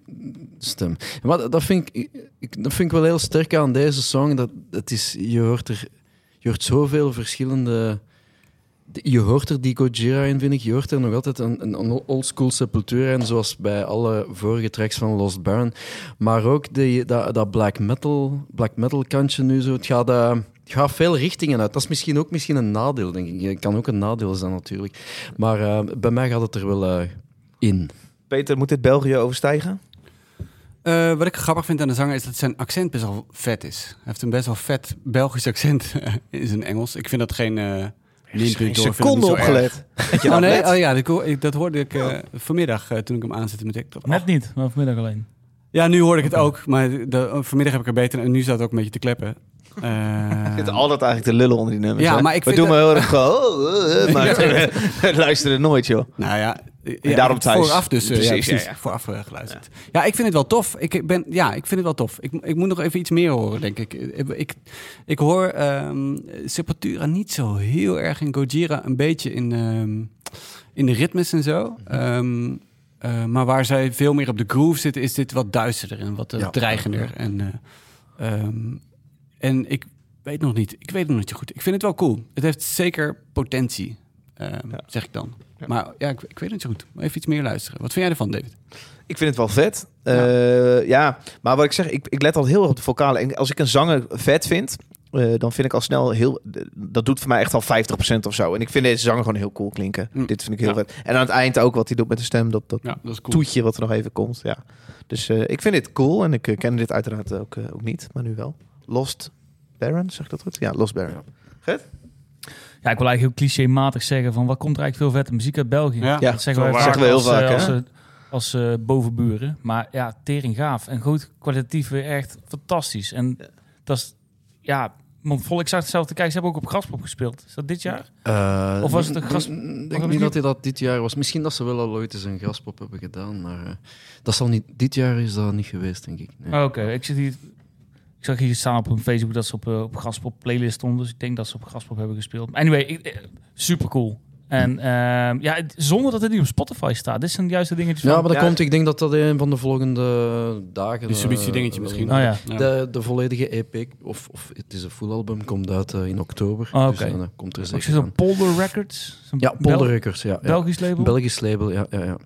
Stem. Maar dat, dat, vind ik, ik, dat vind ik wel heel sterk aan deze song. Dat, het is, je, hoort er, je hoort zoveel verschillende... Je hoort er die Gojira in, vind ik. Je hoort er nog altijd een, een, een oldschool Sepultura in, zoals bij alle vorige tracks van Lost Baron. Maar ook die, dat, dat black, metal, black metal kantje nu zo. Het gaat, eh, het gaat veel richtingen uit. Dat is misschien ook misschien een nadeel, denk ik. Het kan ook een nadeel zijn, natuurlijk. Maar eh, bij mij gaat het er wel eh, in. Peter, moet dit België overstijgen? Eh, wat ik grappig vind aan de zanger is dat zijn accent best wel vet is. Hij heeft een best wel vet Belgisch accent [laughs] in zijn Engels. Ik vind dat geen uh. Ik het seconde opgelet. [laughs] Oh nee, oh ja, dat, hoor- ik- dat hoorde ik eh, vanmiddag eh, toen ik hem aanzette. Met ik dacht, Net niet, maar vanmiddag alleen. Ja, nu hoorde ik het ook, maar de, vanmiddag heb ik er beter en nu staat het ook een beetje te kleppen. Eh, zitten altijd eigenlijk te lullen onder die nummers. Ja, hè? maar ik We doen dat- maar heel erg gewoon... oh, oh, oh, [laughs] maar we [laughs] luisteren nooit, joh. Nou ja, En daarom thuis. Vooraf dus. eh, Precies, ja, precies. ja. Vooraf eh, geluisterd. Ja. ik vind het wel tof. Ik ben, ja, ik vind het wel tof. Ik, ik moet nog even iets meer horen, denk ik. Ik, ik, ik hoor ehm Sepultura niet zo heel erg in Gojira. Een beetje in, ehm, in de ritmes en zo. Ehm, eh, maar waar zij veel meer op de groove zitten, is dit wat duisterder en wat Ja. dreigender. En, ehm, en ik weet nog niet. Ik weet het nog niet goed. Ik vind het wel cool. Het heeft zeker potentie, ehm, zeg ik dan. Maar ja, ik, ik weet het niet zo goed. Maar Even iets meer luisteren. Wat vind jij ervan, David? Ik vind het wel vet. Ja, ja maar wat ik zeg, ik, ik let al heel erg op de vocalen. En als ik een zanger vet vind, eh, dan vind ik al snel heel... Dat doet voor mij echt al 50% of zo. En ik vind deze zanger gewoon heel cool klinken. Mm. Dit vind ik heel Ja. vet. En aan het eind ook wat hij doet met de stem. Dat, dat Ja, dat is cool. toetje wat er nog even komt. Ja. Dus eh, ik vind dit cool. En ik eh, ken dit uiteraard ook, eh, ook niet. Maar nu wel. Lost Baron, zeg ik dat goed? Ja, Lost Baron. Gert? Ja, ik wil eigenlijk heel clichématig zeggen van... wat komt er eigenlijk veel vette muziek uit België? Ja. Ja, Dat zeggen vaak zeggen we heel als, vaak, eh, hè? als, eh, als eh, bovenburen. Maar ja, tering gaaf. En goed kwalitatief weer echt fantastisch. En dat is... Ja, want vol, ik zag het zelf te kijken. Ze hebben ook op Graspop gespeeld. Is dat dit jaar? Eh, Of was het een ik gras- denk- was Ik denk niet- dat hij dat dit jaar was. Misschien dat ze wel al ooit eens een graspop hebben gedaan, maar eh, dat zal niet, dit jaar is dat niet geweest, denk ik. Nee. Oh, Oké, ik zit hier... Ik zag hier staan op hun Facebook dat ze op, eh, op Graspop playlist stonden. Dus ik denk dat ze op Graspop hebben gespeeld. Anyway, ik, eh, super cool. En ehm, ja, het- zonder dat het niet op Spotify staat. Dit zijn de juiste dingetjes Ja, van... maar dat Ja. komt, ik denk dat dat een van de volgende dagen... Eh, misschien. Oh ja. Ja. De, de volledige EP, of, of het is een full album, komt uit in oktober. Oh, Dus oké. dan komt er zeker zo'n aan. Polder Records. Ja, Bel- Polder Records, ja. ja. Belgisch label. Belgisch label, ja. ja, ja.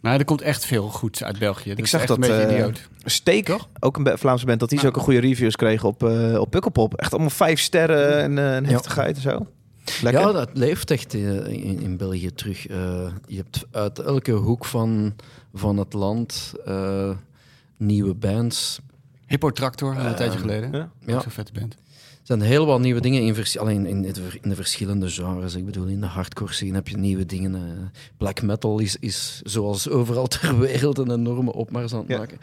Maar er komt echt veel goeds uit België. Dat Ik is zag echt dat, een beetje eh, idioot. Steek, ook een Vlaamse band, dat die Ja. zulke goede reviews kregen op, eh op Pukkelpop. Echt allemaal vijf sterren en eh, een heftigheid en zo. Lekker. Ja, dat leeft echt in, in België terug. Eh, je hebt uit elke hoek van, van het land eh, nieuwe bands. Hippo Tractor, een tijdje geleden. ja. Ja. Ook zo'n vette band. Er zijn heel wat nieuwe dingen in, vers- alleen in, de, in de verschillende genres. Ik bedoel, in de hardcore scene heb je nieuwe dingen. eh. black metal is, is zoals overal [laughs] ter wereld een enorme opmars aan het maken.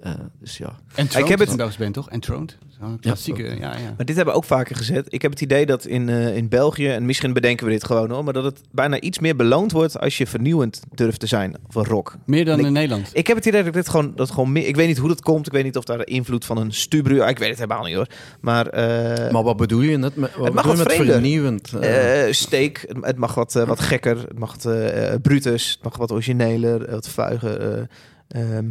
Eh, dus ja. En Ik heb het- een Belgische band, toch? Enthroned. Zo'n klassieke, ja, ja. Maar dit hebben we ook vaker gezet. Ik heb het idee dat in, eh, in België, en misschien bedenken we dit gewoon hoor, maar dat het bijna iets meer beloond wordt als je vernieuwend durft te zijn voor rock. Meer dan En ik- in Nederland. Ik heb het idee dat dit gewoon, dat gewoon meer, ik weet niet hoe dat komt, ik weet niet of daar de invloed van een Stubru, ik weet het helemaal niet hoor. Maar, eh, Maar wat bedoel je net met, wat Het mag wat met vernieuwend? Steek, het- het mag wat, wat gekker, het mag brutus, het mag wat origineler, wat vuiger. eh, ehm.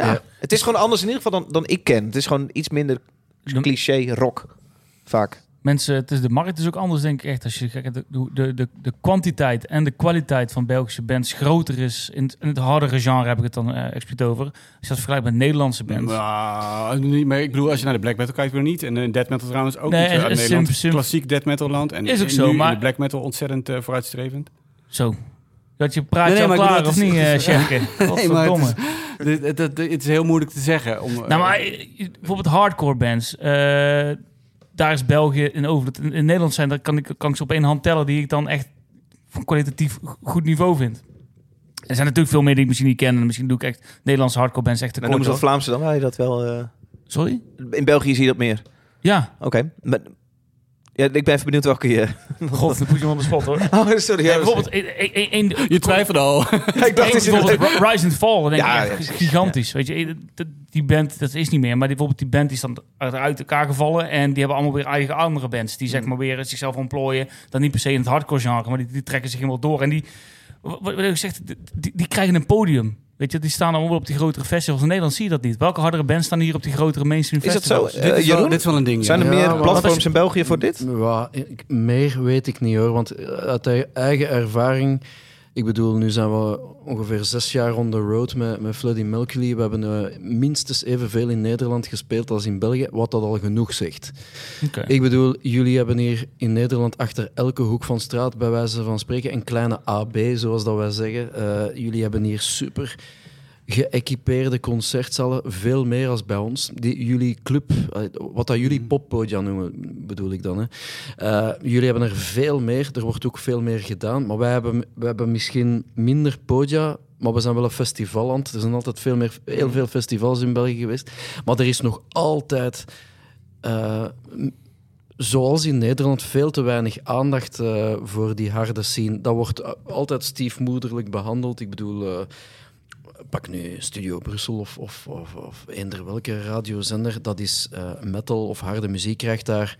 Ja, Ja. het is gewoon anders in ieder geval dan, dan ik ken. Het is gewoon iets minder De- cliché rock, vaak. Mensen, het is de markt is ook anders, denk ik echt. Als je kijkt, de, de, de, de kwantiteit en de kwaliteit van Belgische bands groter is. In het, in het hardere genre heb ik het dan eh expliciet over. Als je dat vergelijkt met Nederlandse bands. Nou, niet, maar ik bedoel, als je naar de black metal kijkt, weer niet. En de death metal trouwens ook Nee, niet eh, uit en Nederland. sim- sim- Klassiek death metal land. En Is ook en zo, nu in maar- de black metal ontzettend eh, vooruitstrevend. Zo. Dat je praat Nee, nee, al klaar, bedoel, of het niet, is- eh [laughs] het is-? Nee, maar Godverdomme. [laughs] het is, het heel moeilijk te zeggen. Om, eh, Nou, maar eh, bijvoorbeeld hardcore bands. eh, daar is België in over. In, in Nederland zijn, daar kan ik, kan ik ze op één hand tellen die ik dan echt van kwalitatief goed niveau vind. Er zijn natuurlijk veel meer die ik misschien niet ken. En misschien doe ik echt Nederlandse hardcore bands echt Dan tekort. noemen ze dat. Vlaamse dan, waar je dat wel... eh, Sorry? in België zie je dat meer. Ja. Oké. Maar- Ja, ik ben even benieuwd welke je... God, dan put je op de spot hoor. [laughs] Oh, sorry. Ja, Ja, bijvoorbeeld, een, een, een, Je twijfelde al. ik dacht bijvoorbeeld Rise and Fall, dan denk Ja, ik ja, echt gigantisch. Weet je, eh, die band, dat is niet meer. Maar die, bijvoorbeeld die band die is dan uit elkaar gevallen. En die hebben allemaal weer eigen andere bands. Die Mm. zeg maar weer zichzelf ontplooien. Dan niet per se in het hardcore genre, maar die, die trekken zich helemaal door. En die, wat, wat ik zeg, die, die krijgen een podium. Weet je, die staan allemaal op die grotere festivals. In Nederland zie je dat niet. Welke hardere bands staan hier op die grotere mainstream Is dat zo? festivals? Eh, dit, is wel, Jeroen? dit is wel een ding. Zijn er ja. Meer maar platforms is- in België voor dit? Ja, meer weet ik niet hoor, want uit eigen ervaring, ik bedoel, nu zijn we ongeveer zes jaar on the road met, met Floody Melkley. We hebben eh, minstens evenveel in Nederland gespeeld als in België, wat dat al genoeg zegt. Ik bedoel, jullie hebben hier in Nederland achter elke hoek van straat, bij wijze van spreken, een kleine AB, zoals dat wij zeggen. Eh, jullie hebben hier super geëquipeerde concertzalen, veel meer als bij ons. Die, jullie club, eh, wat dat jullie poppodia noemen, bedoel ik dan. Hè. Eh, jullie hebben er veel meer, er wordt ook veel meer gedaan, maar wij hebben, wij hebben misschien minder podia, maar we zijn wel een festivalland. Er zijn altijd veel meer, heel veel festivals in België geweest. Maar er is nog altijd, eh, zoals in Nederland, veel te weinig aandacht voor die harde scene. Dat wordt altijd stiefmoederlijk behandeld. Ik bedoel, pak nu Studio Brussel of, of, of, of eender welke radiozender. Dat is eh, metal of harde muziek, krijgt daar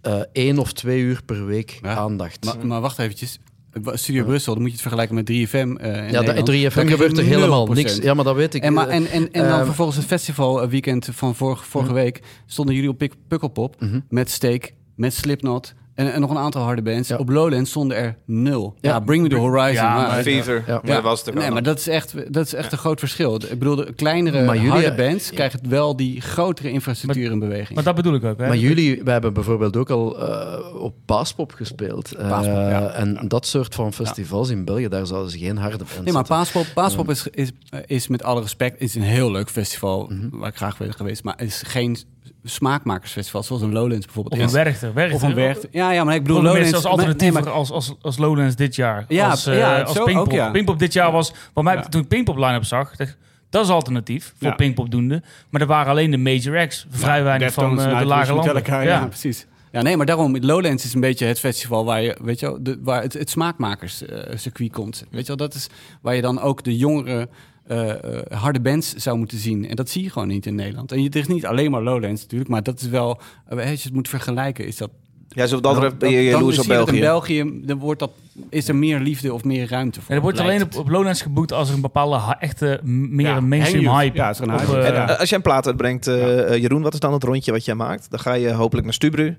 eh, één of twee uur per week Ja. aandacht. Maar, maar wacht eventjes. Studio Brussel, dan moet je het vergelijken met 3FM. eh, in ja, dat 3FM Dan krijg je gebeurt er helemaal 0%. niks. Ja, maar dat weet ik. En, maar, Eh, en, en, en dan eh, vervolgens het festivalweekend van vorige, vorige week stonden jullie op Pukkelpop Mhm. met Steak, met Slipknot en, en nog een aantal harde bands. Ja. Op Lowlands stonden er nul. Ja, Ja. Bring Me The Horizon. Ja, maar- maar- Fever. Ja. Maar dat was het ook Nee, maar dat is echt, dat is echt een groot verschil. Ik bedoel, de kleinere Maar jullie- harde bands krijgen wel die grotere infrastructuur in beweging. Maar dat bedoel ik ook. Hè? Maar jullie, wij hebben bijvoorbeeld ook al eh, op Paaspop gespeeld. Eh, Paaspop, ja. En dat soort van festivals in België, daar zouden ze geen harde bands Nee, maar. Paaspop, Paaspop is, is, is met alle respect is een heel leuk festival Mhm. waar ik graag ben geweest, maar het is geen smaakmakersfestival zoals een Lowlands bijvoorbeeld Of een. Werchter. Werchter. Of een Werchter. Ja, ja, maar ik bedoel Lowlands als alternatief nee, maar- als, als, als Lowlands dit jaar. Ja, als, eh, ja, als zo Pinkpop. ja. Pinkpop dit jaar was... Wat mij. Toen ik Pinkpop line-up zag, dacht dat is alternatief voor. Pinkpop doende. Maar er waren alleen de major acts. Vrij weinig van eh, de lage landen. Ja. precies. Ja, nee, maar daarom, Lowlands is een beetje het festival waar je, weet je wel, de, waar het, het smaakmakerscircuit komt. Weet je wel, dat is waar je dan ook de jongere eh, eh, harde bands zou moeten zien. En dat zie je gewoon niet in Nederland. En je- het is niet alleen maar Lowlands natuurlijk, maar dat is wel, eh, als je het moet vergelijken, is dat... Ja, zo dat dan- ben je jaloers op België. In België dan wordt dat, is er meer liefde of meer ruimte voor. En er wordt alleen op, op Lowlands geboekt als er een bepaalde ha- echte, meer Ja, een mainstream hanging hype. Ja, is er een hype. En, als jij een plaat uitbrengt, Jeroen, wat is dan het rondje wat jij maakt? Dan ga je hopelijk naar Stubru.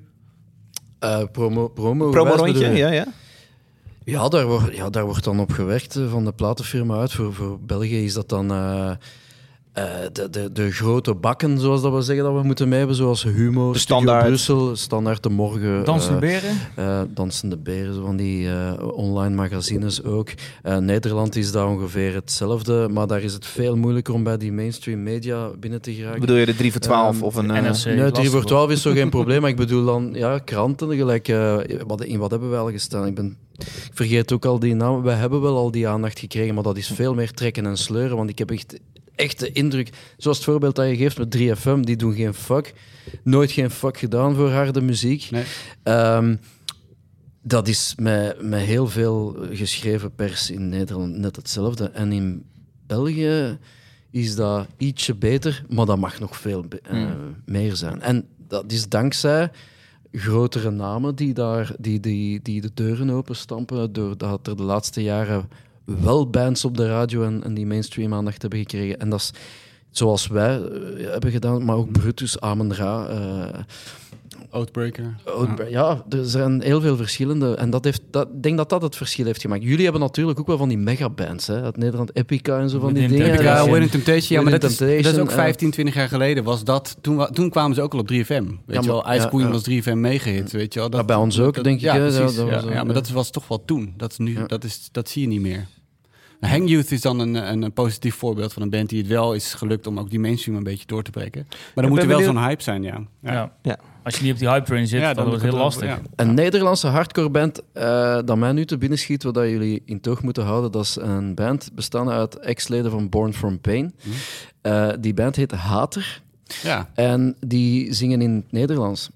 Eh, promo, promo, Promo rondje, ja, ja. Ja, daar wordt, ja, daar wordt dan op gewerkt eh, van de platenfirma uit. Voor, voor België is dat dan eh, de, de, de grote bakken, zoals dat we zeggen, dat we moeten mee hebben. Zoals Humo, De Studio Standaard. Brussel, Standaard de Morgen. Dansende eh, beren. eh, Dansende Beren, zo van die eh, online magazines ook. Eh, Nederland is daar ongeveer hetzelfde, maar daar is het veel moeilijker om bij die mainstream media binnen te geraken. Bedoel je de 3 voor 12 Ehm, of een... eh, NRC. Nee, lastig 3 voor hoor. 12 is zo geen [laughs] probleem, maar ik bedoel dan ja, kranten gelijk. eh, wat, in wat hebben wij al gestaan? Ik, ben, ik vergeet ook al die namen. Wij hebben wel al die aandacht gekregen, maar dat is veel meer trekken en sleuren. Want ik heb echt, echt de indruk, zoals het voorbeeld dat je geeft met 3FM, die doen geen fuck. Nooit geen fuck gedaan voor harde muziek. Nee. Ehm, dat is met, met heel veel geschreven pers in Nederland net hetzelfde. En in België is dat ietsje beter, maar dat mag nog veel eh, meer zijn. En dat is dankzij grotere namen die, daar, die, die, die de deuren openstampen, doordat er de laatste jaren wel bands op de radio en, en die mainstream aandacht hebben gekregen. En dat is zoals wij eh, hebben gedaan, maar ook Brutus, Amon Ra, eh, Outbreaker. Outbreak. Ja, er zijn heel veel verschillende. En dat heeft, dat, ik denk dat dat het verschil heeft gemaakt. Jullie hebben natuurlijk ook wel van die megabands. Hè? Uit Nederland, Epica en zo van die dingen. Ja, Dat- Winning Temptation. Ja, maar dat is, dat ook eh. 15, 20 jaar geleden. Was dat, toen, toen kwamen ze ook al op 3FM. Weet Ja, je wel, Ice Queen ja. was 3FM meegehit. Weet je wel. Ja, bij ons ook, denk ik, Ja, precies. Dat- dat ja, was, ja, maar dat was toch wel toen. Dat, is nu, Ja. dat, is, dat zie je niet meer. Hang Youth is dan een, een, een positief voorbeeld van een band die het wel is gelukt om ook die mainstream een beetje door te breken. Maar dan Ik moet er wel zo'n hype zijn, ja. Ja. Ja. Als je niet op die hype train zit, Ja, dan, wordt het heel lastig. ja. Een Nederlandse hardcore band eh, dat mij nu te binnen schiet, wat dat jullie in toog moeten houden, dat is een band bestaande uit ex-leden van Born From Pain. Hm. Eh, die band heet Hater Ja. en die zingen in het Nederlands.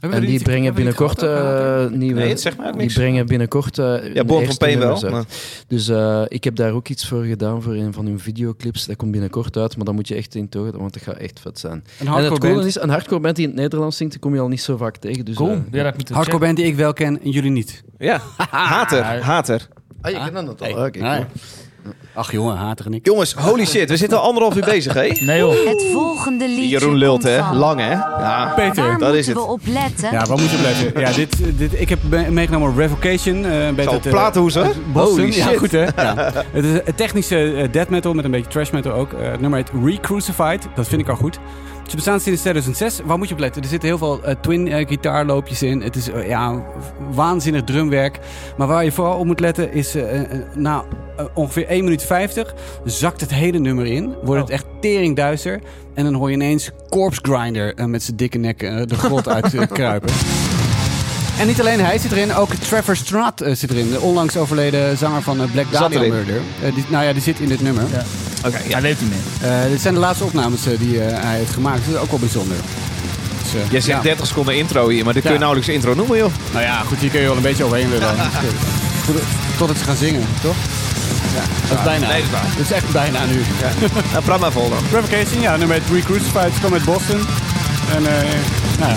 En die dit- brengen binnenkort Hater? eh, nieuwe... Nee, mij ook die brengen binnenkort... eh, Ja, Born eerste Pain wel. maar- Dus eh, ik heb daar ook iets voor gedaan voor een van hun videoclips. Dat komt binnenkort uit, maar dat moet je echt in togen, want dat gaat echt vet zijn. Een en hardcore het coole band. is, een hardcore band die in het Nederlands zingt, die kom je al niet zo vaak tegen. Dus, Cool. eh, Ja, dat moet ik Hardcore band die ik wel ken en jullie niet. Ja, [laughs] hater, hater. Ah, je kent dat al. Hey. Ah, kijk, Nee. cool. Ach jongen, hater en ik. Jongens, holy shit, we zitten al anderhalf uur bezig, hè? Nee joh. Het volgende liedje Jeroen lult, hè? Lang, hè? Ja. Peter. Waar dat is moeten het. we op letten? Ja, waar moet je blijven? Ja, dit, dit, ik heb me- meegenomen Revocation. eh bij Zo, het, eh, Boston. Holy Ja, shit. goed hè? Ja. Het is een technische eh, death metal met een beetje trash metal ook. Eh, het nummer heet Recrucified. Dat vind ik al goed. Ze bestaan sinds 2006. Waar moet je op letten? Er zitten heel veel eh, twin eh, gitaarloopjes in. Het is eh, ja, waanzinnig drumwerk. Maar waar je vooral op moet letten is... eh, ongeveer 1 minuut 50 zakt het hele nummer in. Wordt het echt teringduister. En dan hoor je ineens Corpse Grinder met zijn dikke nek de grot uit [laughs] kruipen. En niet alleen hij zit erin, ook Trevor Stratt eh, zit erin. De onlangs overleden zanger van eh, Black Dahlia? Murder. Eh, die, nou ja, die zit in dit nummer. Ja. Oké, ja. Hij leeft niet meer. Eh, dit zijn de laatste opnames die eh, hij heeft gemaakt. Dat is ook wel bijzonder. Dus, eh, Jij zegt ja. 30 seconden intro hier, maar dit kun je Ja. nauwelijks intro noemen, joh. Nou ja, goed, hier kun je wel een beetje overheen willen. Goed, Tot het ze gaan zingen, toch? Ja, dat is bijna. Nee, dat is waar. Dat is echt bijna nu. Nou, praat maar vol dan. Revocation, ja, nummer 3 Crucified, kwam uit Boston. En eh, nou ja,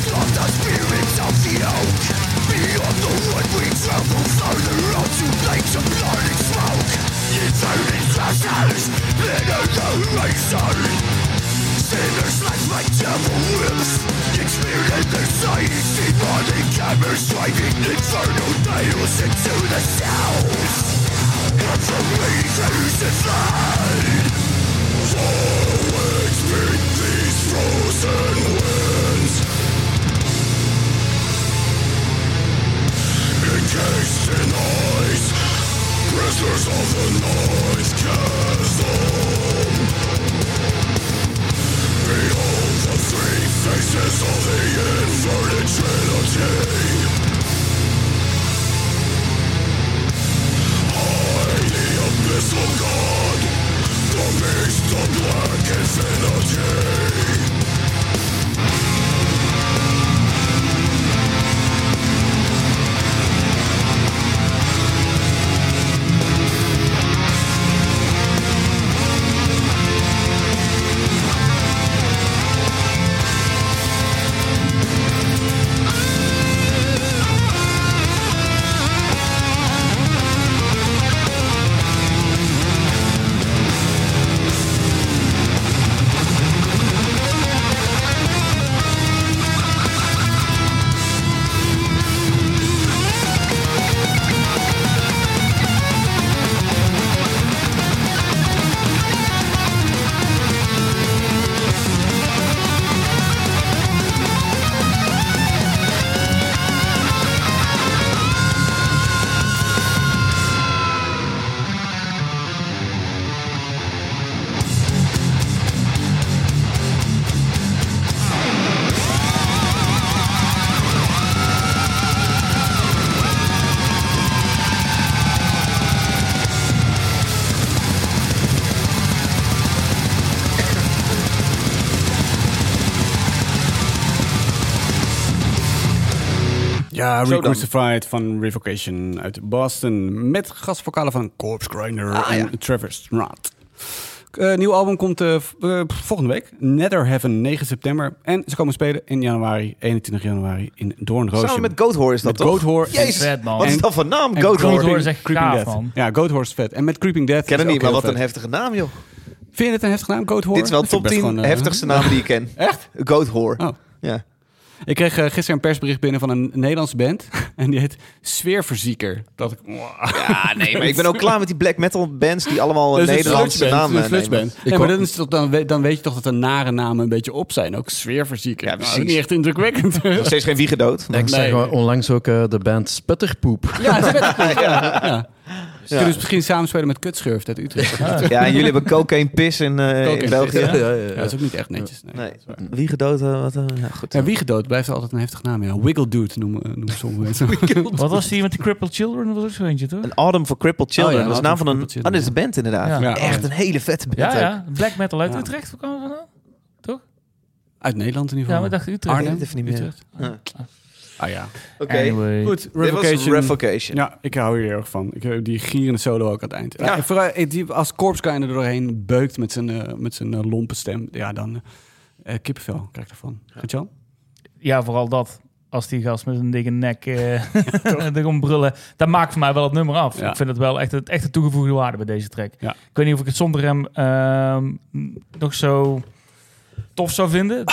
Recrucified van Revocation uit Boston. Met gastvokalen van Corpse Grinder Ah, en ja. Trevor. Eh nieuw album komt eh, eh, volgende week. Nether Heaven, 9 september. En ze komen spelen in januari, 21 januari in Doornroosje. Samen met Goatwhore is dat Met toch? Goatwhore en- Jezus, Vet, man. wat is En- dat voor naam? en Goatwhore. Goatwhore is echt Creeping Death. man. Ja, Goathorse is vet. En met Creeping Death Ik ken is het niet, maar wat een heftige naam, joh. Vind je het een heftige naam, Goathorse? Dit is wel top ik 10 best gewoon, eh, heftigste namen die ik ken. Echt? Goatwhore. Oh. Ja. Ik kreeg eh, gisteren een persbericht binnen van een Nederlandse band. [laughs] En die heet Sfeerverzieker. Dat ik... ja, nee, maar ik ben ook klaar met die black metal bands die allemaal Nederlandse namen. Ik Nee, maar dan, is het toch, dan, weet, dan weet je toch dat er nare namen een beetje op zijn. Ook sfeerverzieker. Ja, Nou, precies. niet echt indrukwekkend. [laughs] Nog steeds geen wiegedood. Ik zag Nee. wel onlangs ook eh, de band Sputterpoep. ja, [laughs] vet. ja, ja. Ze kunnen dus misschien samenspelen met Kutschurft uit Utrecht. Ja, Ja, en jullie hebben cocaine piss in, eh, in België. piss, ja, ja, ja. dat is ook niet echt netjes. Nee. Nee, waar. wiegedood, eh, wat, eh, ja, goed. Ja, Wiegedood blijft altijd een heftige naam. Ja. Wiggle Dude noemen, noemen sommige [laughs] mensen. Wat was die met de Crippled Children? Dat was ook zo eentje, toch? Een Autumn for Crippled Children. Oh ja, dat is de naam van een... Ah, Crippled dit is de band inderdaad. Ja. Ja, Echt oh, een hele vette band Ja, ja. Black metal uit Ja. Utrecht. Waar dat vandaan? Toch? Uit Nederland in ieder Ja, geval. we dachten Utrecht. Arnhem. Ik weet het even niet meer. Utrecht. Ja. Ah ja. Oké. Anyway. Goed, Revocation. Revocation. Ja, ik hou hier heel erg van. Ik heb die gierende solo ook aan het eind. Ja. Ja. vooral eh, die, als Corpse Grinder er doorheen beukt met zijn, eh, met zijn eh, lompe stem. Ja, dan eh kippenvel krijg ik ervan. Goed Jan? Ja, vooral dat. Als die gast met een dikke nek eh [laughs] [laughs] er komt brullen. Dat maakt voor mij wel het nummer af. Ja. Ik vind het wel echt, het, echt een toegevoegde waarde bij deze track. Ja. Ik weet niet of ik het zonder hem ehm, nog zo tof zou vinden.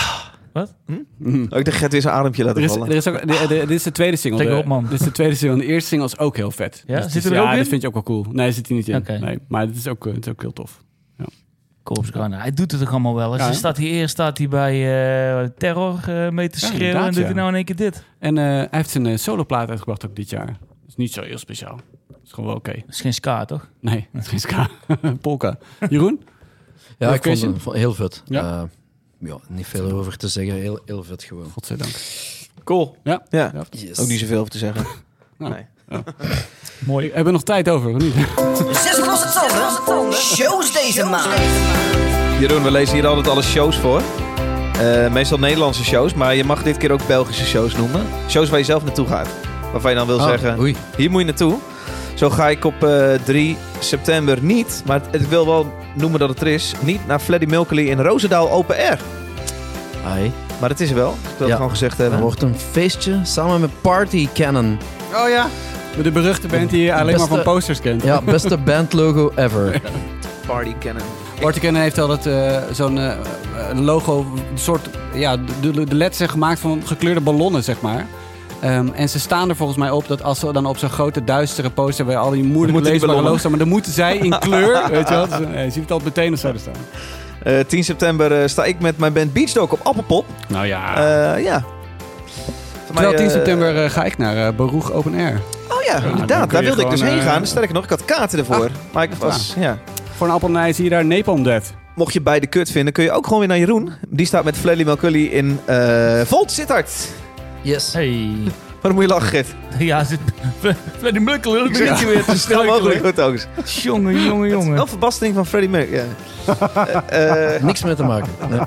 Oh, ik dacht, gaat weer zijn adempje laten Er is, vallen. er is ook, de- de- dit is de tweede single. Op, man. Dit is de tweede single. De eerste single is ook heel vet. Ja? Dus Zit het is- er ook ja, in? dat vind je ook wel cool. Nee, zit hij niet in. Nee, maar het is, ook, eh, het is ook heel tof. Corpse Grinder. Hij doet het toch allemaal wel. Ja, hij staat hier eerst staat hij bij eh, Terror eh, mee te Ja, schreeuwen. en doet ja. hij nou in één keer dit. En eh, hij heeft zijn soloplaat uitgebracht ook dit jaar. Dat is niet zo heel speciaal. Dat is gewoon wel oké. Dat is geen ska, toch? Nee, het is [laughs] geen ska. [laughs] Polka. Jeroen? Ja, ik vond het vond- heel vet. Ja. Ja. niet veel over te zeggen. Heel, heel vet gewoon. Godzijdank. Cool. Ja. Ja. Yes. Ook niet zoveel over te zeggen. Nou. [laughs] Nee. Mooi. Hebben we nog tijd over, of niet? Zes losse tanden. Shows deze maand. Jeroen, we lezen hier altijd alle shows voor. Eh, meestal Nederlandse shows, maar je mag dit keer ook Belgische shows noemen. Shows waar je zelf naartoe gaat. Waarvan je dan wil Ah, zeggen, Oei. hier moet je naartoe. Zo ga ik op eh, 3 september niet, maar het- ik wil wel noemen dat het er is, niet naar Fleddy Milkley in Roosendaal Open Air. Ai. Maar het is er wel. Ik wil het gewoon gezegd Er hebben. wordt een feestje samen met Party Cannon. Oh ja. De beruchte band die je alleen Beste- maar van posters kent. Ja, beste [laughs] bandlogo ever. Party Cannon. Martin Kennen heeft altijd eh, zo'n eh, logo, een soort, ja, de, de, de letters zijn gemaakt van gekleurde ballonnen, zeg maar. Ehm, en ze staan er volgens mij op dat als ze dan op zo'n grote duistere poster waar al die moeilijk moeten die leesbare logos staan, maar dan moeten zij in kleur, [laughs] weet je wel. Dus, eh, je ziet het al meteen als er staan. Eh, 10 september eh, sta ik met mijn band Beach Dog op Appelpop. Nou ja. Ja. Terwijl 10 eh, september ga ik naar Baruch Open Air. Oh ja, inderdaad. Daar wilde ik dus heen gaan. Sterker nog, ik had kaarten ervoor. maar ik was, ja. Voor een appel en ei zie je daar Napalm Death. Mocht je beide kut vinden, kun je ook gewoon weer naar Jeroen. Die staat met Fleddy Melcully in Volt Sittard. Yes. Hey. [laughs] Waarom moet je lachen, Gert? Ja, [laughs] Freddy Mukkel. [laughs] Dat begint je weer te Snel mogelijk goed ook. eens. Jongen, jongen, jongen. Wel verbastering van Freddie Mercury. Ja. Eh, eh, Niks mee te maken. Nee.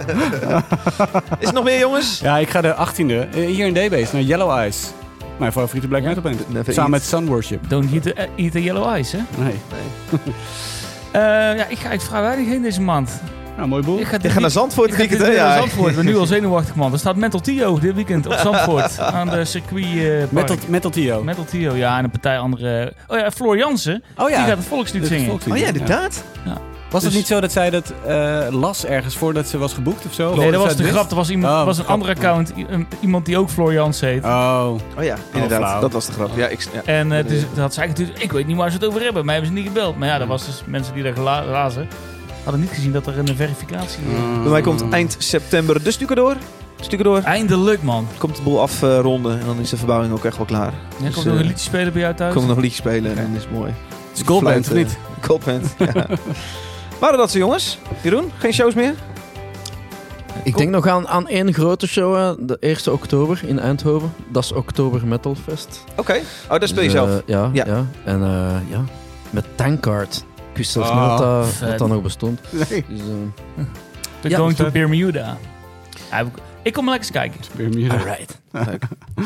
is er nog meer, jongens? Ja, ik ga de 18e eh, hier in DB's naar Yellow Eyes. Mijn favoriete black metal band. Samen eat. met Sun Worship. Don't eat the, eat the yellow ice, hè? Nee. Eh, ja, ik ga echt vrij weinig heen deze maand. Nou, mooi boel. Ik ga Je gaat naar Zandvoort dit weekend, hè? Ja. naar Zandvoort. Ik ben nu al zenuwachtig, man. Er staat Mental Tio dit weekend op Zandvoort. [laughs] aan de circuit eh, park. Metal, Metal Tio. Metal Tio, ja. En een partij andere... Oh ja, Floor Jansen. Oh ja. Die gaat het volkslied zingen. volkslied, Oh ja, ja. inderdaad. Was het Dus- niet zo dat zij dat eh, las ergens voordat ze was geboekt of zo? Nee, dat was de grap. Er was, iemand, Oh, was een grap. andere account. iemand die ook Floor Jansen heet. Oh. Oh ja, inderdaad. flauw. dat was de grap. Ja, ik, ja. En dus, dat had zij natuurlijk... Ik weet niet waar ze het over hebben. Mij hebben ze niet gebeld. Maar ja, dat was dus mensen die daar lazen. Hadden niet gezien dat er een verificatie... Bij mij komt eind september de Stucador. Stucador. Eindelijk, man. Komt de boel afronden en dan is de verbouwing ook echt wel klaar. Jij Dus, komt nog eh, een liedje spelen bij jou thuis? Kom nog een liedje spelen en dan is mooi. Het is Goldband, of niet? [laughs] Goldband, ja. Waren dat ze jongens? Jeroen, geen shows meer? Ik denk nog aan, aan één grote show, eh, de 1 oktober in Eindhoven. Dat is Oktober Metal Fest. Oké. Oh, dat speel je Dus, zelf. eh, ja, Ja. ja. En eh, ja, met Tankard. Ik wist zelfs niet dat dat, dat dat nog bestond. Nee. Dus, eh, Ja, going to. Bermuda. Ja, ik- ik kom maar lekker eens kijken. Bermuda. alright.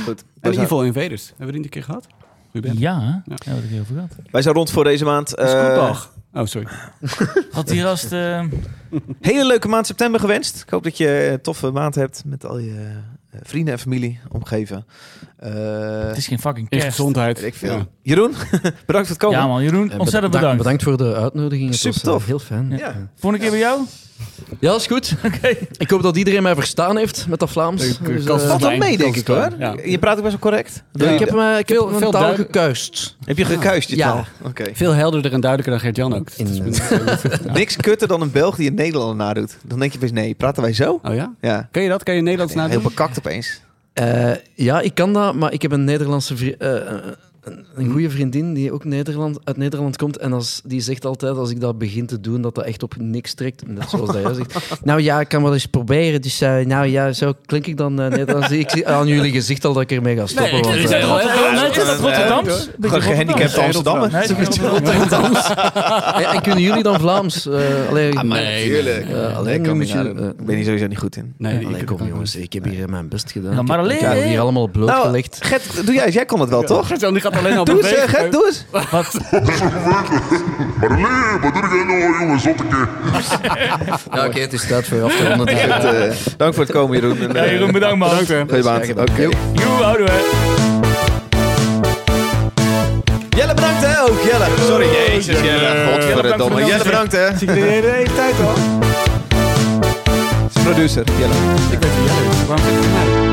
Goed. En Evil Invaders. Hebben we die een keer gehad? Ja? Ja. ja. wat ik heel vergat. wij zijn rond voor deze maand. Dat Eh, Scootbag. Oh, sorry. [laughs] Had hier als de... hele leuke maand september gewenst. Ik hoop dat je een toffe maand hebt met al je eh, vrienden en familie omgeven. Eh, Het is geen fucking In kerst. gezondheid. ik veel. Ja. Jeroen, [laughs] bedankt voor het komen. Ja man, Jeroen, ontzettend beda- bedankt. Bedankt voor de uitnodiging. Het Super was eh, tof. heel fijn. Ja. Ja. Volgende keer bij jou? Ja, dat is goed. [laughs] Ik hoop dat iedereen mij verstaan heeft met dat Vlaams. Ik- ik Dus, kan eh, Dat valt wel mee, denk ik hoor. Ja. Je praat ook best wel correct. ja, ik heb, me, ik heb Veel- mijn veel taal duidelijk- gekuist. Heb je gekuist je Ja. taal? Oké. Veel helderder en duidelijker dan Gert-Jan ook. In, [laughs] Niks kutter dan een Belg die een Nederlander nadoet. Dan denk je best, nee, praten wij zo? Oh ja? Ja. Ken je dat? Kan je Nederlands Ja, nadoen? heel bekakt opeens. Eh, ja, ik kan dat, maar ik heb een Nederlandse eh, een, een goede vriendin die ook Nederland, uit Nederland komt. En als, die zegt altijd, als ik dat begin te doen, dat dat echt op niks trekt. Net zoals dat jij zegt. [laughs] Nou ja, ik kan wel eens proberen. Dus eh, nou ja, zo klink ik dan uh, Nederlands. Ik zie aan jullie gezicht al dat ik ermee ga stoppen. want, Is dat eh, Rotterdam? Nee, is dat eh, Rotterdams? Gewoon gehandicapte Amsterdammer. Rotterdams. en, en kunnen jullie dan Vlaams? Eh. Eh, alleen kan moet ik eh, Ik ben hier sowieso niet goed in. Nee, allee, ik kom jongens, ik heb hier mijn best gedaan. Maar ik heb alleen- het hier allemaal blootgelegd. Nou, Gert, doe jij. Jij kon het wel, toch? Die gaat alleen al Doe eens, eh, bewegen. Gert, doe eens. Maar nee, wat doe jij nou, jongen, zotteke? [laughs] Ja, oké, het is tijd voor je af te ronden. Eh, eh, dank voor het komen, Jeroen. En, Ja, eh, Jeroen, bedankt man. Goeie maand. gedaan. Oké. Joe, houden we. Jelle, bedankt hè ook. Jelle. Sorry, jezus Jelle. Godverdomme. Jelle, bedankt hè. Zie ik de hele tijd al. Producer, Jelle. Ik weet wie jij is. Waarom zit je mij?